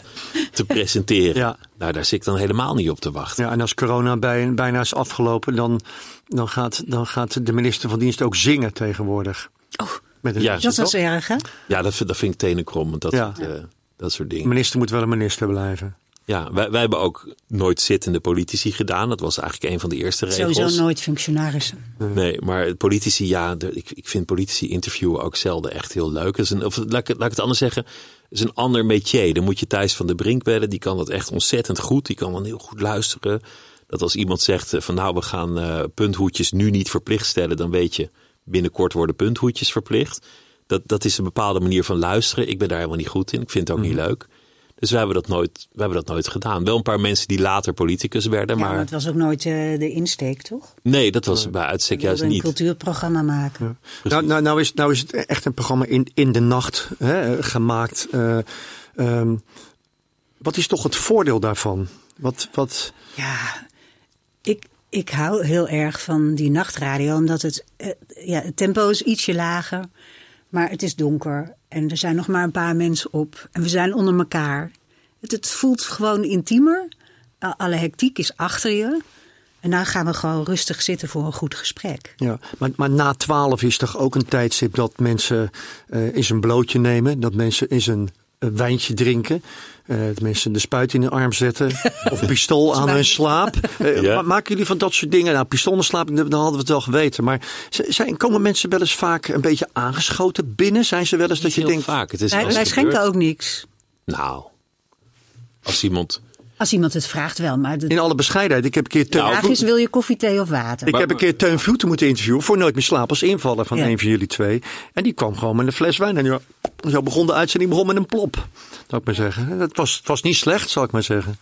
te presenteren? Ja. Nou, daar zit ik dan helemaal niet op te wachten. Ja, en als corona bij, bijna is afgelopen, dan, dan, gaat, dan gaat de minister van Dienst ook zingen tegenwoordig. Oh, Met een Ja, dat toch? erg, hè? Ja, dat, vind- dat vind ik tenenkrommend. Dat, Ja. eh, dat soort De dingen. minister moet wel een minister blijven. Ja, wij, wij hebben ook nooit zittende politici gedaan. Dat was eigenlijk een van de eerste regels. Sowieso nooit functionarissen. Nee, maar politici, ja, ik, ik vind politici interviewen ook zelden echt heel leuk. Het is een, of laat, ik, het- laat ik het anders zeggen, het is een ander métier. Dan moet je Thijs van de Brink bellen, die kan dat echt ontzettend goed. Die kan dan heel goed luisteren. Dat als iemand zegt eh, van nou, we gaan eh, punthoedjes nu niet verplicht stellen, dan weet je, binnenkort worden punthoedjes verplicht. Dat, dat is een bepaalde manier van luisteren. Ik ben daar helemaal niet goed in. Ik vind het ook niet leuk. Dus wij hebben, dat nooit, we hebben dat nooit gedaan. Wel een paar mensen die later politicus werden, Ja, maar maar het was ook nooit eh, de insteek, toch? nee, dat was bij uitstek We juist wilden een niet. cultuurprogramma maken. Nou, nou, nou, is, nou is het echt een programma in, in de nacht hè, gemaakt. Eh, ehm, wat is toch het voordeel daarvan? Wat, wat, Ja, ik, ik hou heel erg van die nachtradio, omdat het, eh, ja, het tempo is ietsje lager, maar het is donker en er zijn nog maar een paar mensen op en we zijn onder elkaar. Het, het voelt gewoon intiemer. Alle hectiek is achter je. En dan gaan we gewoon rustig zitten voor een goed gesprek. ja. Maar, maar na twaalf is toch ook een tijdstip dat mensen eh eens een blootje nemen. Dat mensen eens een, een wijntje drinken. eh, dat mensen de spuit in de arm zetten. of een pistool aan hun slaap. Eh, Ja. ma- Maken jullie van dat soort dingen? Nou, pistool aan slaap, dan hadden we het wel geweten. Maar zijn, komen mensen wel eens vaak een beetje aangeschoten binnen? Zijn ze wel eens dat je Heel denkt... vaak. Het is Wij, schenken ook niks. Nou, als iemand. Als iemand het vraagt wel, maar de In alle bescheidenheid, ik heb een keer Teun, Nou, vraag is, wil je koffie, thee of water? ik heb een keer Teun Voeten moeten interviewen voor Nooit meer slapen als invaller van Ja. een van jullie twee. En die kwam gewoon met een fles wijn. En ja, zo begon de uitzending begon met een plop, zou ik maar zeggen. Het was, het was niet slecht, zal ik maar zeggen.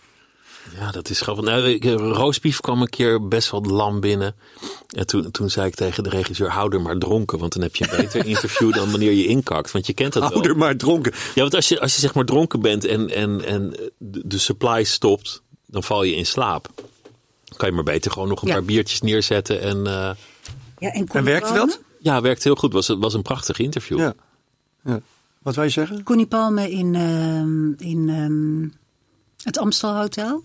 Ja, dat is grappig. Nou, ik, Roosbief kwam een keer best wel lam binnen. En toen, toen zei ik tegen de regisseur: hou er maar dronken. Want dan heb je een beter interview dan wanneer je inkakt. Want je kent dat Hou wel. er maar dronken. Ja, want als je, als je zeg maar dronken bent en, en, en de, supply stopt, dan val je in slaap. Kan je maar beter gewoon nog een Ja. paar biertjes neerzetten. En uh, Ja, en, En werkte dat? ja, werkt heel goed. Was, was een prachtig interview. Ja. ja. Wat wij zeggen? Connie Palme in, ehm, in ehm, het Amstel Hotel.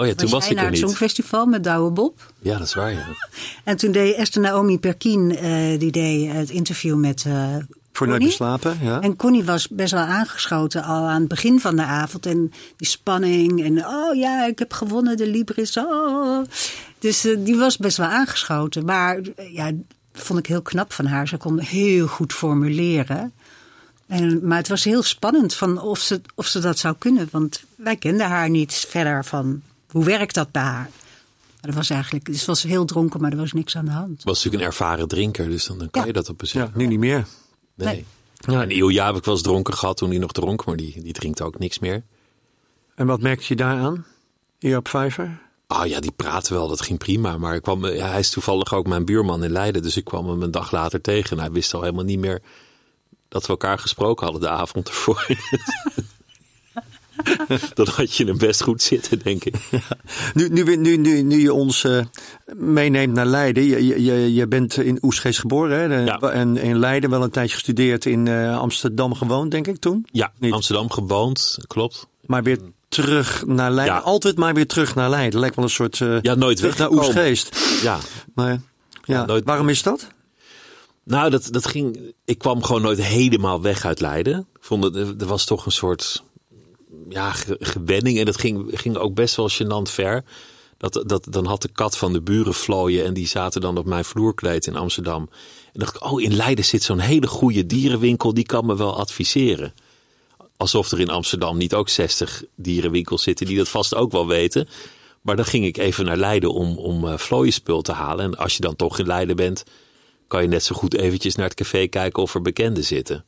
Oh ja, toen was ik naar er het niet. Songfestival met Douwe Bob. Ja, dat is waar. Ja. En toen deed Esther Naomi Perkin, eh, die deed het interview met eh Voor nooit slapen, ja. En Connie was best wel aangeschoten al aan het begin van de avond. En die spanning. En oh ja, ik heb gewonnen, de Libris. Oh. Dus eh, die was best wel aangeschoten. Maar eh, ja, dat vond ik heel knap van haar. Ze kon heel goed formuleren. En, maar het was heel spannend van of ze, of ze dat zou kunnen. Want wij kenden haar niet verder van hoe werkt dat bij haar. Maar dat was eigenlijk, dus was heel dronken, maar er was niks aan de hand. Was natuurlijk een ervaren drinker, dus dan, dan kan Ja. je dat op een Ja, nu niet meer. Nee. Nee. Ja, en Ilja heb ik wel eens dronken gehad toen hij nog dronk, maar die, die drinkt ook niks meer. En wat merkte je daaraan? Hier op Vijver? Ah ja, die praten wel, dat ging prima. Maar ik kwam, ja, hij is toevallig ook mijn buurman in Leiden, dus ik kwam hem een dag later tegen. En hij wist al helemaal niet meer dat we elkaar gesproken hadden de avond ervoor. Dan had je hem best goed zitten, denk ik. Nu, nu, nu, nu, nu je ons eh, meeneemt naar Leiden. Je, je- je, bent in Oesgeest geboren hè? De- Ja. en in Leiden wel een tijdje gestudeerd. In eh, Amsterdam gewoond, denk ik toen. Ja, Niet. Amsterdam gewoond, klopt. Maar weer terug naar Leiden. Ja. Altijd maar weer terug naar Leiden. Lijkt wel een soort eh, Ja, nooit terug naar. Oesgeest. Ja, Maar, ja, nooit- waarom is dat? Nou, dat, dat ging. Ik kwam gewoon nooit helemaal weg uit Leiden. Ik vond het, er was toch een soort ja, ge- gewenning. En dat ging, ging ook best wel gênant ver. Dat, dat, dan had de kat van de buren vlooien. En die zaten dan op mijn vloerkleed in Amsterdam. En dacht ik, oh, in Leiden zit zo'n hele goede dierenwinkel. Die kan me wel adviseren. Alsof er in Amsterdam niet ook 60 dierenwinkels zitten. Die dat vast ook wel weten. Maar dan ging ik even naar Leiden om, om eh, vlooienspul te halen. En als je dan toch in Leiden bent kan je net zo goed eventjes naar het café kijken of er bekenden zitten.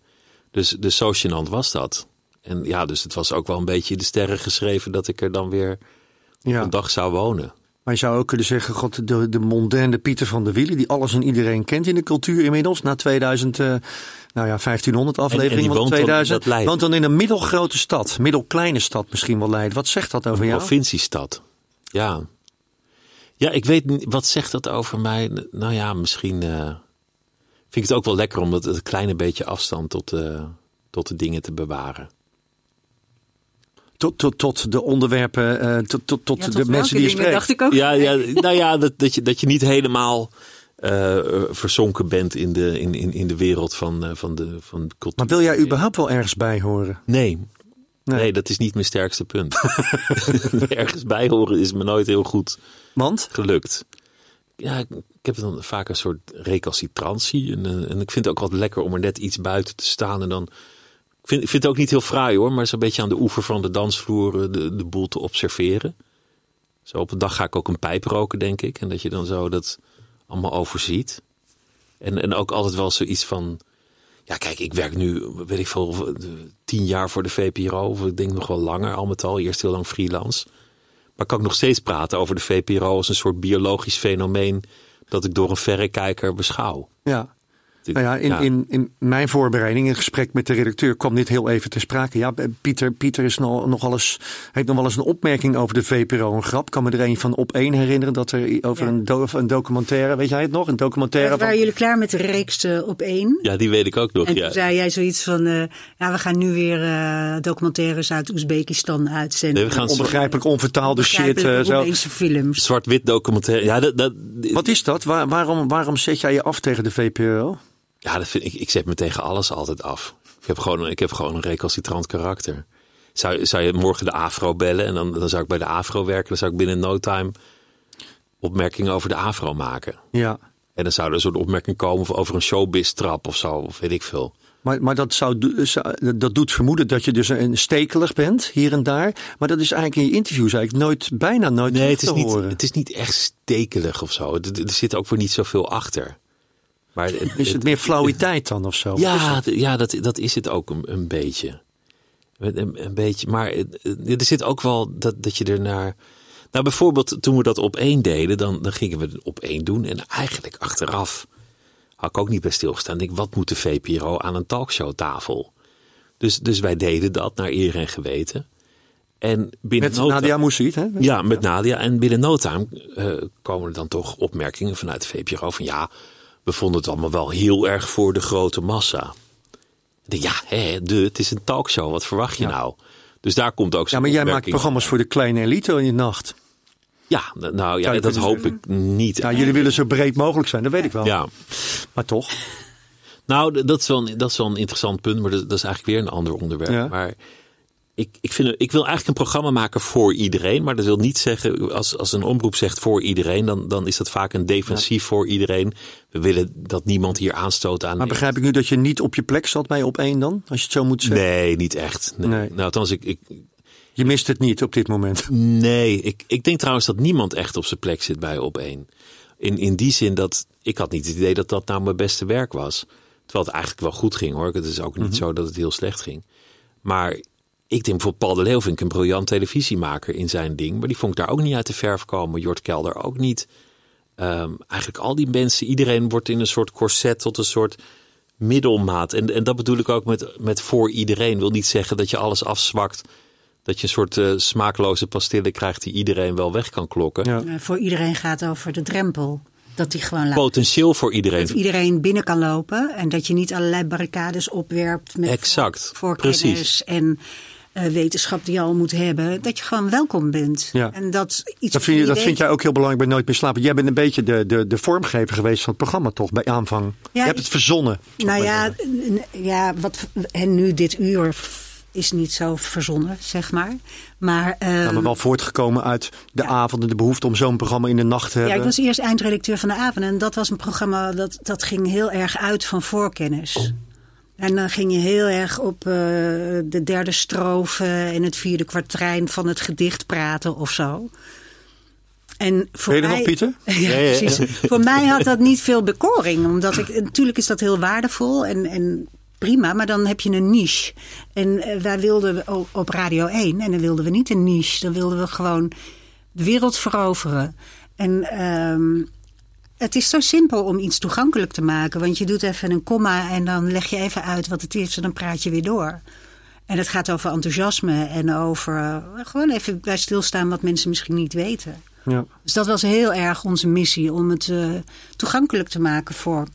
Dus, dus zo gênant was dat. En ja, dus het was ook wel een beetje de sterren geschreven dat ik er dan weer Ja. een dag zou wonen. Maar je zou ook kunnen zeggen, god, de, de mondaine Pieter van der Wielen, die alles en iedereen kent in de cultuur inmiddels, na 2000, eh, nou ja, 1500 afleveringen van woont dan in 2000. dat Leiden. woont dan in een middelgrote stad, middelkleine stad misschien wel Leiden. Wat zegt dat over Een jou? provinciestad. Ja. Ja, ik weet niet, wat zegt dat over mij? Nou ja, misschien eh, vind ik het ook wel lekker om dat een kleine beetje afstand tot, eh, tot de dingen te bewaren. Tot, tot, tot de onderwerpen, eh, tot, tot, tot Ja, tot de mensen die je spreekt. dacht ik ook. Ja, ja nou ja, dat, dat, je, dat je niet helemaal eh, verzonken bent in de, in, in, in de wereld van, eh, van, de, van de cultuur. Maar wil jij überhaupt wel ergens bij horen? Nee. Nee. nee. dat is niet mijn sterkste punt. Ergens bij horen is me nooit heel goed Want? gelukt. Ja, ik, ik heb dan vaak een soort recalcitrantie. En, en ik vind het ook wat lekker om er net iets buiten te staan. En dan, vind, vind het ook niet heel fraai hoor, maar zo'n beetje aan de oever van de dansvloer eh, de, de boel te observeren. Zo op een dag ga ik ook een pijp roken, denk ik. En dat je dan zo dat allemaal overziet. En, en ook altijd wel zoiets van... Ja, kijk, ik werk nu, weet ik veel, eh, tien jaar voor de VPRO. Of ik denk nog wel langer, al met al. Eerst heel lang freelance. Maar kan ik nog steeds praten over de VPRO als een soort biologisch fenomeen... dat ik door een verrekijker beschouw. Ja. Dit- Nou ja, in, ja. In, in mijn voorbereiding, in gesprek met de redacteur, kwam dit heel even ter sprake. Ja, Pieter, Pieter is nog, nog eens, heeft nog wel eens een opmerking over de VPRO. Een grap. Ik kan me er een van op één herinneren dat er over Ja. een, do- een documentaire, weet jij het nog? Een documentaire Waren van. jullie klaar met de reeks eh, op één? Ja, die weet ik ook nog. En ja. toen zei jij zoiets van, eh, ja, we gaan nu weer eh, documentaires uit Oezbekistan uitzenden. Nee, we gaan Onbegrijpelijk onvertaalde shit. eh, Begrijpelijke zo. Films. Zwart-wit documentaire. Ja, dat, dat, Wat is dat? Waar, waarom, waarom zet jij je af tegen de VPRO? Ja dat vind ik, ik zet me tegen alles altijd af. Ik heb gewoon, ik heb gewoon een recalcitrant karakter. Zou, zou je morgen de AFRO bellen en dan, dan zou ik bij de AFRO werken. Dan zou ik binnen no time opmerkingen over de AFRO maken. Ja. En dan zou er een soort opmerking komen over een showbiz-trap of zo, of weet ik veel. Maar, maar dat, zou, dat doet vermoeden dat je dus een stekelig bent, hier en daar. Maar dat is eigenlijk in je interviews eigenlijk nooit, bijna nooit Nee, het is, te niet, horen. het is niet echt stekelig of zo. Er, er zit ook weer niet zoveel achter. Maar het, Is het meer flauwiteit dan of zo? Ja, het? d- ja dat, dat is het ook een, een beetje. Een, een beetje. Maar er zit ook wel dat, dat je er naar. Nou, bijvoorbeeld toen we dat op één deden, dan, dan gingen we het op één doen. En eigenlijk achteraf had ik ook niet bij stilgestaan. Ik denk, wat moet de VPRO aan een talkshowtafel? Dus, dus wij deden dat naar eer en geweten. En binnen Met no Nadia Moussaïd, hè? Ja, met Nadia. En binnen no time eh, komen er dan toch opmerkingen vanuit de VPRO van ja, we vonden het allemaal wel heel erg voor de grote massa. Denk, ja, hè, de, het is een talkshow. Wat verwacht je Ja. nou? Dus daar komt ook Ja, maar jij maakt programma's voor de kleine elite in de nacht. Ja, nou ja, je dat hoop ik niet. Ja, jullie willen zo breed mogelijk zijn, dat weet ik wel. Ja, Maar toch. nou, dat is, wel een, dat is wel een interessant punt, maar dat, dat is eigenlijk weer een ander onderwerp. Ja. Maar ik, ik, vind, ik wil eigenlijk een programma maken voor iedereen, maar dat wil niet zeggen, als, als een omroep zegt voor iedereen, dan, dan is dat vaak een defensief voor iedereen. We willen dat niemand hier aanstoot aan. Maar begrijp ik nu dat je niet op je plek zat bij op één dan? Als je het zo moet zeggen. Nee, niet echt. Nee. Nee. Nou, althans, ik, ik, Je mist het niet op dit moment. Nee, ik, ik denk trouwens dat niemand echt op zijn plek zit bij op één. In, in die zin dat ik had niet het idee dat dat nou mijn beste werk was. Terwijl het eigenlijk wel goed ging hoor. Het is ook niet zo dat het heel slecht ging. Maar ik denk bijvoorbeeld Paul de Leeuw vind ik een briljant televisiemaker in zijn ding. Maar die vond ik daar ook niet uit de verf komen. Jort Kelder ook niet. Ehm, eigenlijk al die mensen, iedereen wordt in een soort corset tot een soort middelmaat. En, en dat bedoel ik ook met, met voor iedereen. Wil niet zeggen dat je alles afzwakt. Dat je een soort eh, smaakloze pastillen krijgt die iedereen wel weg kan klokken. Ja. Voor iedereen gaat over de drempel. Dat die gewoon laat. Potentieel voor iedereen. Dat iedereen binnen kan lopen. En dat je niet allerlei barricades opwerpt met Exact, voorkennis precies. en eh, wetenschap die je al moet hebben. Dat je gewoon welkom bent. Ja. En dat iets Dat vind, je, dat vind jij ook heel belangrijk bij Nooit meer slapen. Jij bent een beetje de, de, de vormgever geweest van het programma toch, bij aanvang. je hebt het verzonnen. Nou ja, ja wat, en nu dit uur is niet zo verzonnen, zeg maar. Maar, Ja, maar ehm, wel voortgekomen uit de avonden, de behoefte om zo'n programma in de nacht te hebben. Ja, ik was eerst eindredacteur van de avond. En dat was een programma dat, dat ging heel erg uit van voorkennis. En dan ging je heel erg op eh, de derde strofe en het vierde kwartijn van het gedicht praten of zo. En voor Ben je mij, nog, Pieter? ja, ja, ja. precies. Voor mij had dat niet veel bekoring. Omdat ik, natuurlijk is dat heel waardevol en, en prima, maar dan heb je een niche. En eh, wij wilden op Radio 1, en dan wilden we niet een niche. Dan wilden we gewoon de wereld veroveren. En ehm, het is zo simpel om iets toegankelijk te maken. Want je doet even een komma en dan leg je even uit wat het is en dan praat je weer door. En het gaat over enthousiasme en over eh, gewoon even bij stilstaan wat mensen misschien niet weten. Ja. Dus dat was heel erg onze missie om het eh, toegankelijk te maken voor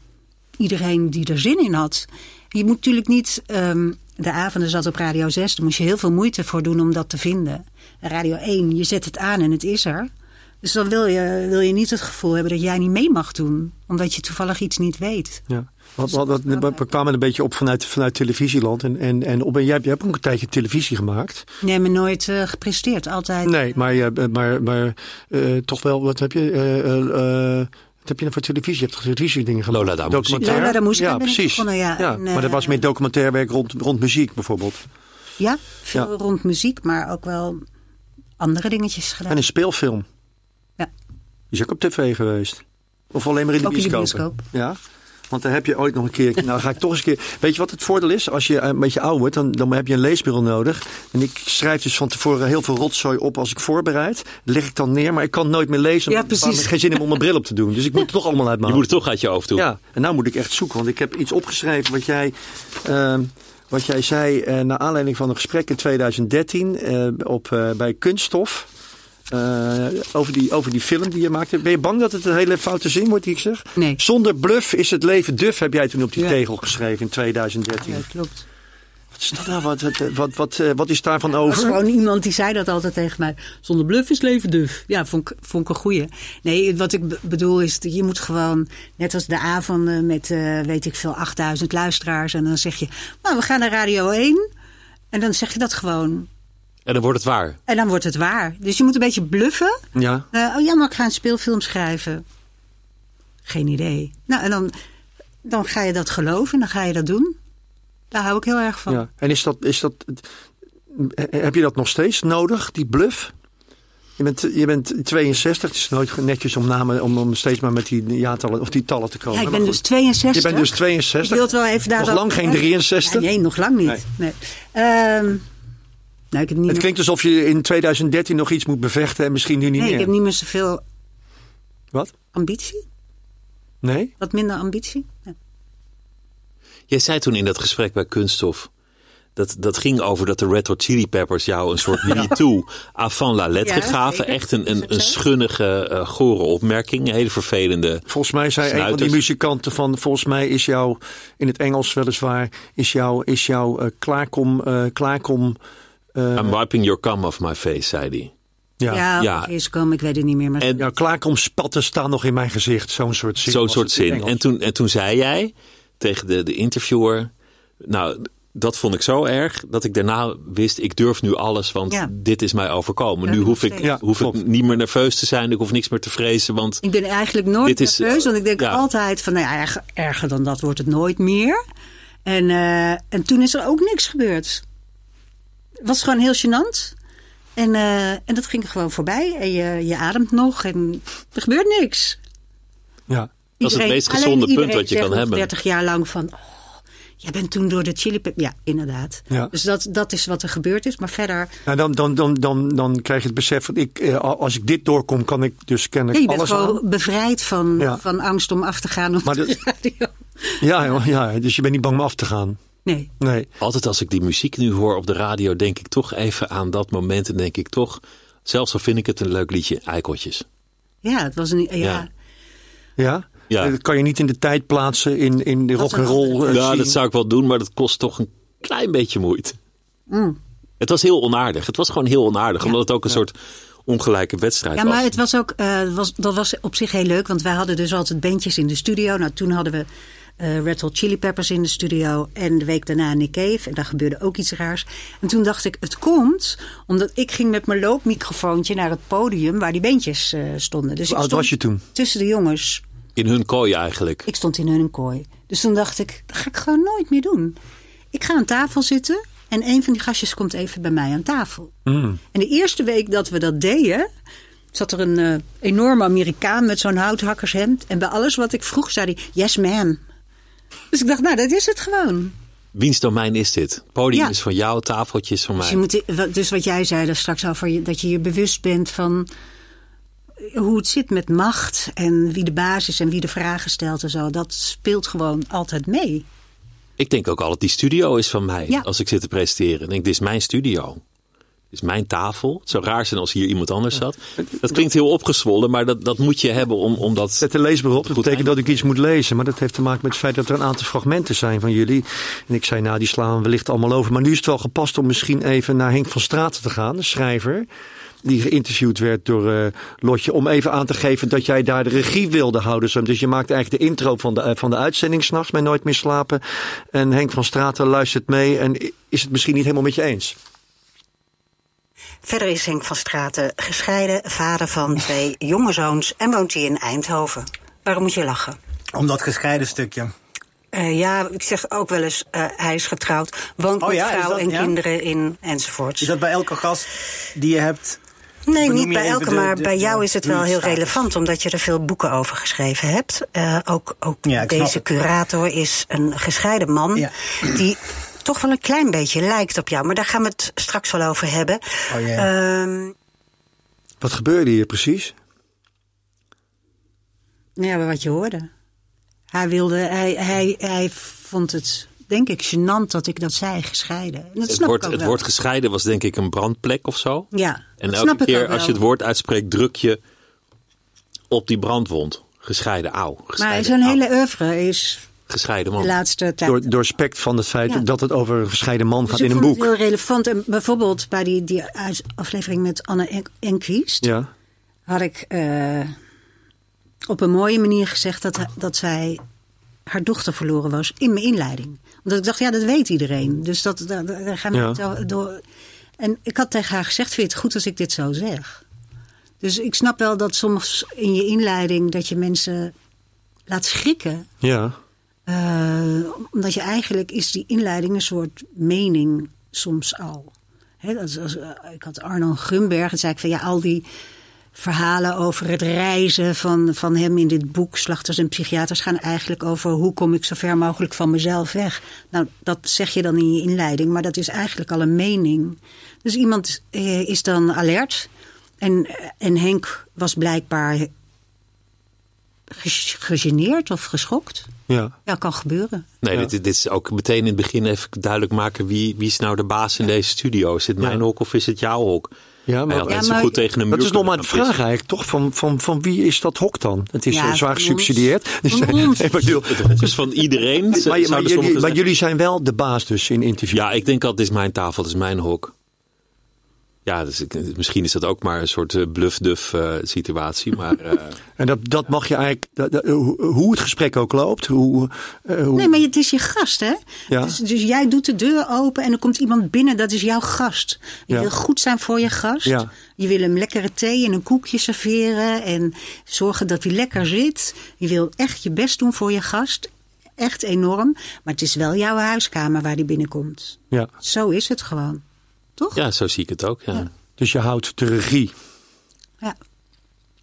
iedereen die er zin in had. Je moet natuurlijk niet. ehm, de avonden zat op Radio 6, daar moest je heel veel moeite voor doen om dat te vinden. Radio 1, je zet het aan en het is er. Dus dan wil je, wil je niet het gevoel hebben dat jij niet mee mag doen, omdat je toevallig iets niet weet. Ja. Wat, wat, wat- we, we kwamen een beetje op vanuit, vanuit televisieland. En, en, en op, en jij, hebt- jij hebt ook een tijdje televisie gemaakt. Nee, me nooit eh, gepresteerd. Altijd. Nee, maar, je- maar, maar eh, toch wel, wat heb je? eh, eh, eh, wat heb je nou voor televisie? Je hebt toch televisie dingen gemaakt? Lola da Musica. Documentaire? Lola da Musica Ja, precies. begonnen, ja. En, maar dat eh, was meer documentairwerk rond, rond muziek bijvoorbeeld. Ja, veel Ja. rond muziek, maar ook wel andere dingetjes gedaan. En een speelfilm. Is ook op tv geweest. Of alleen maar in de Ook in de bioscoop. bioscoop. Ja. Want dan heb je ooit nog een keer. Nou, ga ik toch eens een keer. Weet je wat het voordeel is? Als je een beetje oud wordt, dan, dan heb je een leesbril nodig. En ik schrijf dus van tevoren heel veel rotzooi op als ik voorbereid. Dat leg ik dan neer, maar ik kan nooit meer lezen. Ja, want ik heb precies. geen zin in om mijn bril op te doen. Dus ik moet het toch allemaal uit mijn Je moet het toch uit je hoofd doen. Ja, en nou moet ik echt zoeken. Want ik heb iets opgeschreven wat jij. ehm, wat jij zei eh, naar aanleiding van een gesprek in 2013 eh, op, eh, bij Kunststof. Eh, over, die, over die film die je maakte. Ben je bang dat het een hele foute zin wordt die ik zeg? Nee. Zonder bluff is het leven duf, heb jij toen op die Ja. tegel geschreven in 2013. Ja, klopt. Wat is dat nou? Wat, wat, wat, wat, eh, wat is daarvan Er was over? gewoon iemand die zei dat altijd tegen mij. Zonder bluff is leven duf. Ja, vond ik, vond ik een goeie. Nee, wat ik be- bedoel is, je moet gewoon, net als de avonden met, eh, weet ik veel, 8000 luisteraars. En dan zeg je, nou, we gaan naar Radio 1. En dan zeg je dat gewoon. En dan wordt het waar. En dan wordt het waar. Dus je moet een beetje bluffen. Ja. Eh, oh ja, maar ik ga een speelfilm schrijven. Geen idee. Nou, en dan, dan ga je dat geloven en dan ga je dat doen. Daar hou ik heel erg van. ja. En is dat, is dat, heb je dat nog steeds nodig, die bluff? Je bent, je bent 62, het is nooit netjes om, namen, om, om steeds maar met die jaartallen of die tallen te komen. Ja, ik ben goed. dus 62. Je bent dus Ik 62. wil het wel even daar Nog lang geen 63? Ja, nee, nog lang niet. Nee. Nee. Ehm, nou, ik heb niet Het meer, klinkt alsof je in 2013 nog iets moet bevechten en misschien nu niet nee, ik meer. heb niet meer zoveel Wat? ambitie. Nee? Wat minder ambitie. Ja. Jij zei toen in dat gesprek bij Kunststof Dat, dat ging over dat de Red Hot Chili Peppers jou een soort me-too avant la lettre Ja, gaven. zeker. Echt een, een, een schunnige, eh, gore opmerking. Een hele vervelende. Volgens mij zei een van die Snuiters. muzikanten van, volgens mij is jouw, in het Engels weliswaar, is jouw, is jouw eh, klaarkom, eh, klaarkom, eh, I'm wiping your cum off my face, zei hij. ja. Ja, is komen, ik weet het niet meer. Maar En Ja, klaarkom spatten staan nog in mijn gezicht. Zo'n soort zin. Zo'n soort zin. En toen, en toen zei jij tegen de, de interviewer. Nou, dat vond ik zo erg dat ik daarna wist: ik durf nu alles, want Ja. dit is mij overkomen. Nu hoef ik. Ja, hoef ik niet meer nerveus te zijn, ik hoef niks meer te vrezen. Want ik ben eigenlijk nooit Dit is, nerveus, want ik denk ja. altijd van, nou ja, erger, erger dan dat wordt het nooit meer. En, eh, en toen is er ook niks gebeurd. Het was gewoon heel gênant. En, eh, en dat ging gewoon voorbij. En je, je ademt nog en er gebeurt niks. Ja. Dat is het meest gezonde punt wat je kan hebben. 30 jaar lang van, oh, jij bent toen door de chili Ja, inderdaad. Ja. Dus dat, dat is wat er gebeurd is. Maar verder, Nou, dan, dan, dan, dan, dan krijg je het besef van, ik, eh, als ik dit doorkom, kan ik dus ja, kennelijk je bent alles gewoon bevrijd van, Ja. van angst om af te gaan op Maar de de- radio. Ja, ja, dus je bent niet bang om af te gaan. Nee. Nee. altijd als ik die muziek nu hoor op de radio, denk ik toch even aan dat moment. En denk ik toch, zelfs al vind ik het een leuk liedje, eikeltjes. Ja, het was een. Ja. Ja. Ja? Ja. Eh, Dat kan je niet in de tijd plaatsen in, in de Dat rock is and een roll. andere- eh, Ja, dat zou ik wel doen, maar dat kost toch een klein beetje moeite. Mm. Het was heel onaardig. Het was gewoon heel onaardig, omdat het ook een soort ongelijke wedstrijd Ja, was. maar het was ook, eh, was, dat was op zich heel leuk, want wij hadden dus altijd bandjes in de studio. Nou, toen hadden we eh Red Hot Chili Peppers in de studio en de week daarna Nick Cave. En daar gebeurde ook iets raars. En toen dacht ik, het komt omdat ik ging met mijn loopmicrofoontje naar het podium waar die bandjes eh, stonden. Dus Hoe oud was je toen? Tussen de jongens. In hun kooi eigenlijk. Ik stond in hun kooi. Dus toen dacht ik, dat ga ik gewoon nooit meer doen. Ik ga aan tafel zitten en een van die gastjes komt even bij mij aan tafel. Mm. En de eerste week dat we dat deden, zat er een eh, enorme Amerikaan met zo'n houthakkershemd. En bij alles wat ik vroeg, zei hij, yes ma'am. Dus ik dacht, nou, dat is het gewoon. Wiens domein is dit? Podium Ja. is van jou, tafeltje is van Dus, mij. je moet, dus wat jij zei daar straks over, dat je je bewust bent van hoe het zit met macht en wie de baas is en wie de vragen stelt en zo. Dat speelt gewoon altijd mee. Ik denk ook altijd, die studio is van mij. Ja. Als ik zit te presenteren. Ik denk, dit is mijn studio. Is mijn tafel. Het zou raar zijn als hier iemand anders zat. Dat klinkt heel opgezwollen, maar dat, dat moet je hebben om, om dat... Zet de leesbril op. Dat betekent dat ik iets moet lezen. Maar dat heeft te maken met het feit dat er een aantal fragmenten zijn van jullie. En ik zei, nou, die slaan we wellicht allemaal over. Maar nu is het wel gepast om misschien even naar Henk van Straten te gaan, de schrijver. Die geïnterviewd werd door eh, Lotje. Om even aan te geven dat jij daar de regie wilde houden. Zo. Dus je maakt eigenlijk de intro van de, eh, van de uitzending s'nachts bij Nooit meer slapen. En Henk van Straten luistert mee. En is het misschien niet helemaal met je eens? Verder is Henk van Straten gescheiden, vader van twee jonge zoons en woont hij in Eindhoven. Waarom moet je lachen? Om dat gescheiden stukje. Eh, ja, ik zeg ook wel eens, eh, hij is getrouwd, woont Oh met ja, vrouw dat- en ja? kinderen in enzovoorts. Is dat bij elke gast die je hebt? Nee, niet bij elke, de- maar de- bij jou is het wel heel relevant, omdat je er veel boeken over geschreven hebt. Eh, ook ook Ja, deze curator is een gescheiden man Ja. die toch wel een klein beetje lijkt op jou. Maar daar gaan we het straks wel over hebben. Oh. Ehm, Wat gebeurde hier precies? ja, maar wat je hoorde. Hij, wilde, hij, hij, hij vond het, denk ik, gênant dat ik dat zei, gescheiden. Dat Het, snap woord, ik ook het wel. woord gescheiden was denk ik een brandplek of zo. Ja, En dat elke snap ik keer ook als je het woord uitspreekt, druk je op die brandwond. Gescheiden, auw. Maar Gescheiden, zijn auw. hele oeuvre is Gescheiden de man. laatste tijd... Door, door respect van het feit Ja. dat het over een gescheiden man gaat Dus in ik een vond boek. het heel relevant. En bijvoorbeeld bij die, die aflevering met Anne En- Enquist... Ja. had ik eh, op een mooie manier gezegd dat, dat zij haar dochter verloren was in mijn inleiding. Omdat ik dacht, ja, dat weet iedereen. Dus dat, daar, daar gaan we Ja. door. En ik had tegen haar gezegd, vind je het goed als ik dit zo zeg? Dus ik snap wel dat soms in je inleiding dat je mensen laat schrikken. Ja. Eh, omdat je eigenlijk is die inleiding een soort mening soms al. Is als, eh, ik had Arno Grunberg en zei ik van ja, al die verhalen over het reizen van, van hem in dit boek, Slachters en Psychiaters, gaan eigenlijk over hoe kom ik zo ver mogelijk van mezelf weg. Nou, dat zeg je dan in je inleiding, maar dat is eigenlijk al een mening. Dus iemand eh, is dan alert. En, en Henk was blijkbaar gegeneerd of geschokt. Ja. Ja, kan gebeuren. Nee, Ja. dit, dit is ook meteen in het begin even duidelijk maken wie, wie is nou de baas in deze studio. Is het mijn hok of is het jouw hok? Ja, maar, Ja, maar- goed tegen een muur dat is nog maar de vraag eigenlijk, toch? Van, van, van wie is dat hok dan? Het is Ja, eh, zwaar gesubsidieerd. Dus. Het hok is van iedereen. maar, jullie zijn wel de baas dus in interview. Ja, ik denk altijd, dit is mijn tafel, dit is mijn hok. Ja, dus misschien is dat ook maar een soort eh, bluff-duff eh, situatie. Maar eh, En dat, dat mag je eigenlijk, dat- dat- hoe het gesprek ook loopt. Hoe, eh, hoe, Nee, maar het is je gast, hè? Ja. Dus, dus jij doet de deur open en er komt iemand binnen, dat is jouw gast. Je Ja. wil goed zijn voor je gast. Ja. Je wil hem lekkere thee en een koekje serveren en zorgen dat hij lekker zit. Je wil echt je best doen voor je gast. Echt enorm. Maar het is wel jouw huiskamer waar hij binnenkomt. ja. Zo is het gewoon. Toch? ja, zo zie ik het ook. Ja, ja. Dus je houdt de regie.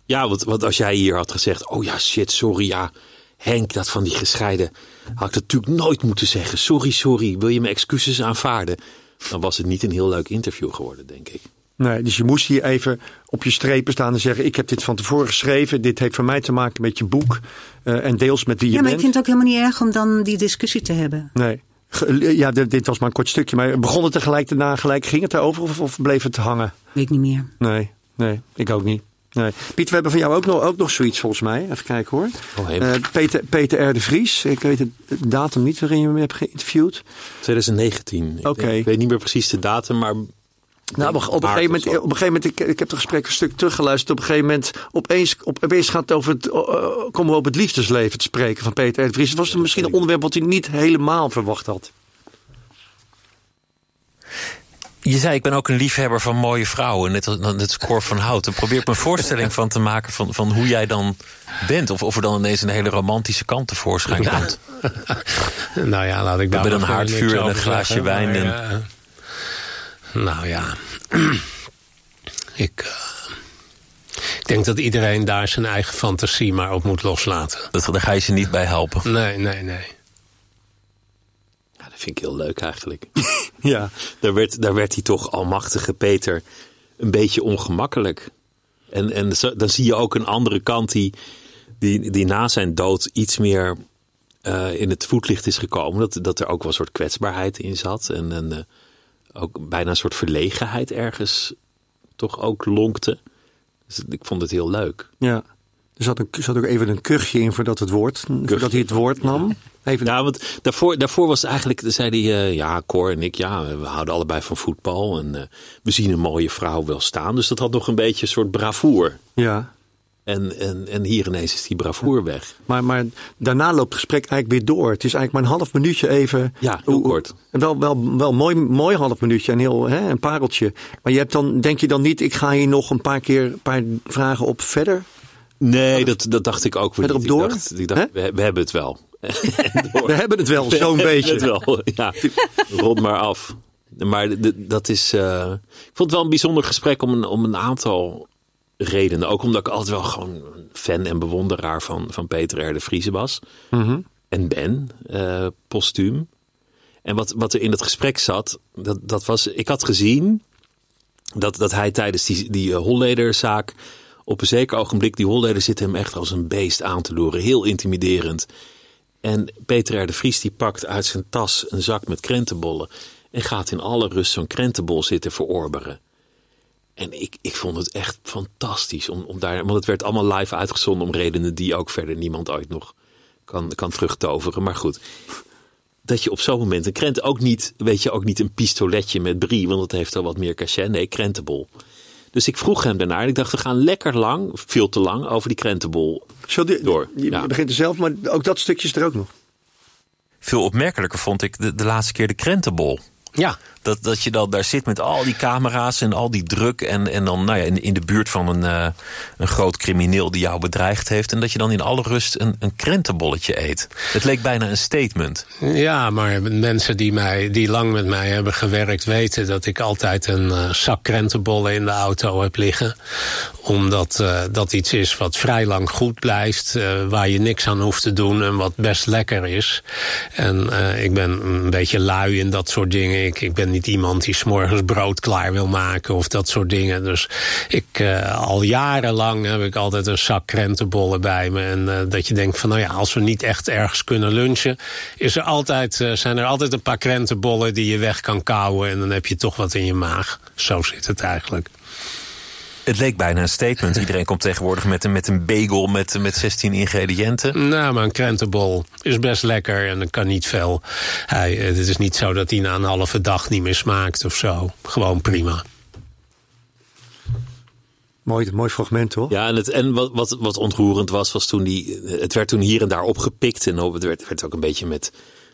Ja. want, want als jij hier had gezegd, oh ja, shit, sorry, ja. Henk, dat van die gescheiden, had ik dat natuurlijk nooit moeten zeggen. Sorry, sorry, wil je mijn excuses aanvaarden? Dan was het niet een heel leuk interview geworden, denk ik. Nee, dus je moest hier even op je strepen staan en zeggen: Ik heb dit van tevoren geschreven. Dit heeft voor mij te maken met je boek. eh, en deels met wie je Ja, maar ik bent. vind het ook helemaal niet erg om dan die discussie te hebben. Nee. Ge- Ja, dit was maar een kort stukje. Maar begon het tegelijk daarna gelijk? Ging het erover of, of bleef het hangen? Weet ik niet meer. Nee, nee, ik ook niet. Nee. Piet, we hebben van jou ook nog, ook nog zoiets volgens mij. Even kijken hoor. Oh. Eh, Peter, Peter R. de Vries. Ik weet het de datum niet waarin je hem hebt geïnterviewd. 2019. Ik Oké. Ik weet niet meer precies de datum, maar... Nou, op, op een gegeven moment, op een gegeven moment ik, ik heb het gesprek een stuk teruggeluisterd. Op een gegeven moment, opeens, op, opeens gaat het over het, eh, komen we op het liefdesleven te spreken van Peter R. de Vries. Het was misschien een onderwerp wat hij niet helemaal verwacht had. Je zei, ik ben ook een liefhebber van mooie vrouwen. Net als net als Cor van Hout. Dan probeer ik me een voorstelling van te maken van, van hoe jij dan bent. Of, of er dan ineens een hele romantische kant tevoorschijn komt. Nou ja, laat ik daar Met een haardvuur en een glaasje zeggen, wijn maar, en- eh, nou ja. ik, eh, ik denk dat iedereen daar zijn eigen fantasie maar op moet loslaten. Dat, daar ga je ze niet bij helpen. Nee, nee, nee. Ja, dat vind ik heel leuk eigenlijk. Ja. daar, werd, daar werd hij toch, almachtige Peter, een beetje ongemakkelijk. En, en zo- dan zie je ook een andere kant die, die, die na zijn dood iets meer eh, in het voetlicht is gekomen. Dat, dat er ook wel een soort kwetsbaarheid in zat. En, en eh, ook bijna een soort verlegenheid ergens toch ook lonkte. Dus ik vond het heel leuk. Ja. Er zat, een, zat ook even een kuchje in voordat, het woord, voordat hij het woord nam. Even, Ja, want daarvoor, daarvoor was eigenlijk, zei hij, eh, ja, Cor en ik, ja, we houden allebei van voetbal. En eh, we zien een mooie vrouw wel staan. Dus dat had nog een beetje een soort bravoer. ja. En, en, en hier ineens is die bravoer weg. Maar, maar daarna loopt het gesprek eigenlijk weer door. Het is eigenlijk maar een half minuutje even. Ja, heel Hoe- kort. En wel, wel, wel mooi, mooi half minuutje en heel, hè, een pareltje. Maar je hebt dan, denk je dan niet, ik ga hier nog een paar keer een paar vragen op verder? Nee, dat, dat dacht ik ook weer niet. op door? Ik dacht, ik dacht we, we hebben het wel. We hebben het wel, We zo'n beetje. Het wel, ja. Rond maar af. Maar dat is. eh, ik vond het wel een bijzonder gesprek om een, om een aantal redenen. Ook omdat ik altijd wel gewoon fan en bewonderaar van, van Peter R. de Vries was. Mhm. En ben, eh, postuum. En wat, wat er in het gesprek zat, dat, dat was. Ik had gezien dat, dat hij tijdens die, die eh, Hollederzaak. op een zeker ogenblik. die Holleder zit hem echt als een beest aan te loeren. Heel intimiderend. En Peter R. de Vries die pakt uit zijn tas een zak met krentenbollen. En gaat in alle rust zo'n krentenbol zitten verorberen. En ik, ik vond het echt fantastisch. Om, om daar, want het werd allemaal live uitgezonden om redenen die ook verder niemand ooit nog kan, kan terugtoveren. Maar goed, dat je op zo'n moment een krent ook niet, weet je, ook niet een pistoletje met brie, want dat heeft al wat meer cachet. Nee, krentenbol. Dus ik vroeg hem daarnaar. en Ik dacht, we gaan lekker lang, veel te lang, over die krentenbol. Zo die- Door, Je ja. begint er zelf, maar ook dat stukje is er ook nog. Veel opmerkelijker vond ik de, de laatste keer de krentenbol. Ja, Dat, dat je dan daar zit met al die camera's en al die druk. En, en dan nou ja, in, in de buurt van een, eh, een groot crimineel die jou bedreigd heeft. En dat je dan in alle rust een, een krentenbolletje eet. Het leek bijna een statement. Ja, maar mensen die, mij, die lang met mij hebben gewerkt weten dat ik altijd een eh, zak krentenbollen in de auto heb liggen. Omdat eh, dat iets is wat vrij lang goed blijft, waar je niks aan hoeft te doen en wat best lekker is. En ik ben een beetje lui in dat soort dingen. Ik, ik ben niet iemand die s'morgens brood klaar wil maken of dat soort dingen. Dus ik, uh, al jarenlang heb ik altijd een zak krentenbollen bij me. En uh, dat je denkt van, nou ja, als we niet echt ergens kunnen lunchen... Is er altijd, uh, zijn er altijd een paar krentenbollen die je weg kan kouwen... en dan heb je toch wat in je maag. Zo zit het eigenlijk. Het leek bijna een statement. Iedereen komt tegenwoordig met een, met een bagel met, met 16 ingrediënten. Nou, maar een krentenbol is best lekker en dat kan niet veel. Hij, het is niet zo dat hij na een halve dag niet meer smaakt of zo. Gewoon prima. Mooi, mooi fragment, hoor. Ja, en, het, en wat, wat, wat ontroerend was, was toen die. Het werd toen hier en daar opgepikt. En het werd, werd ook een beetje met,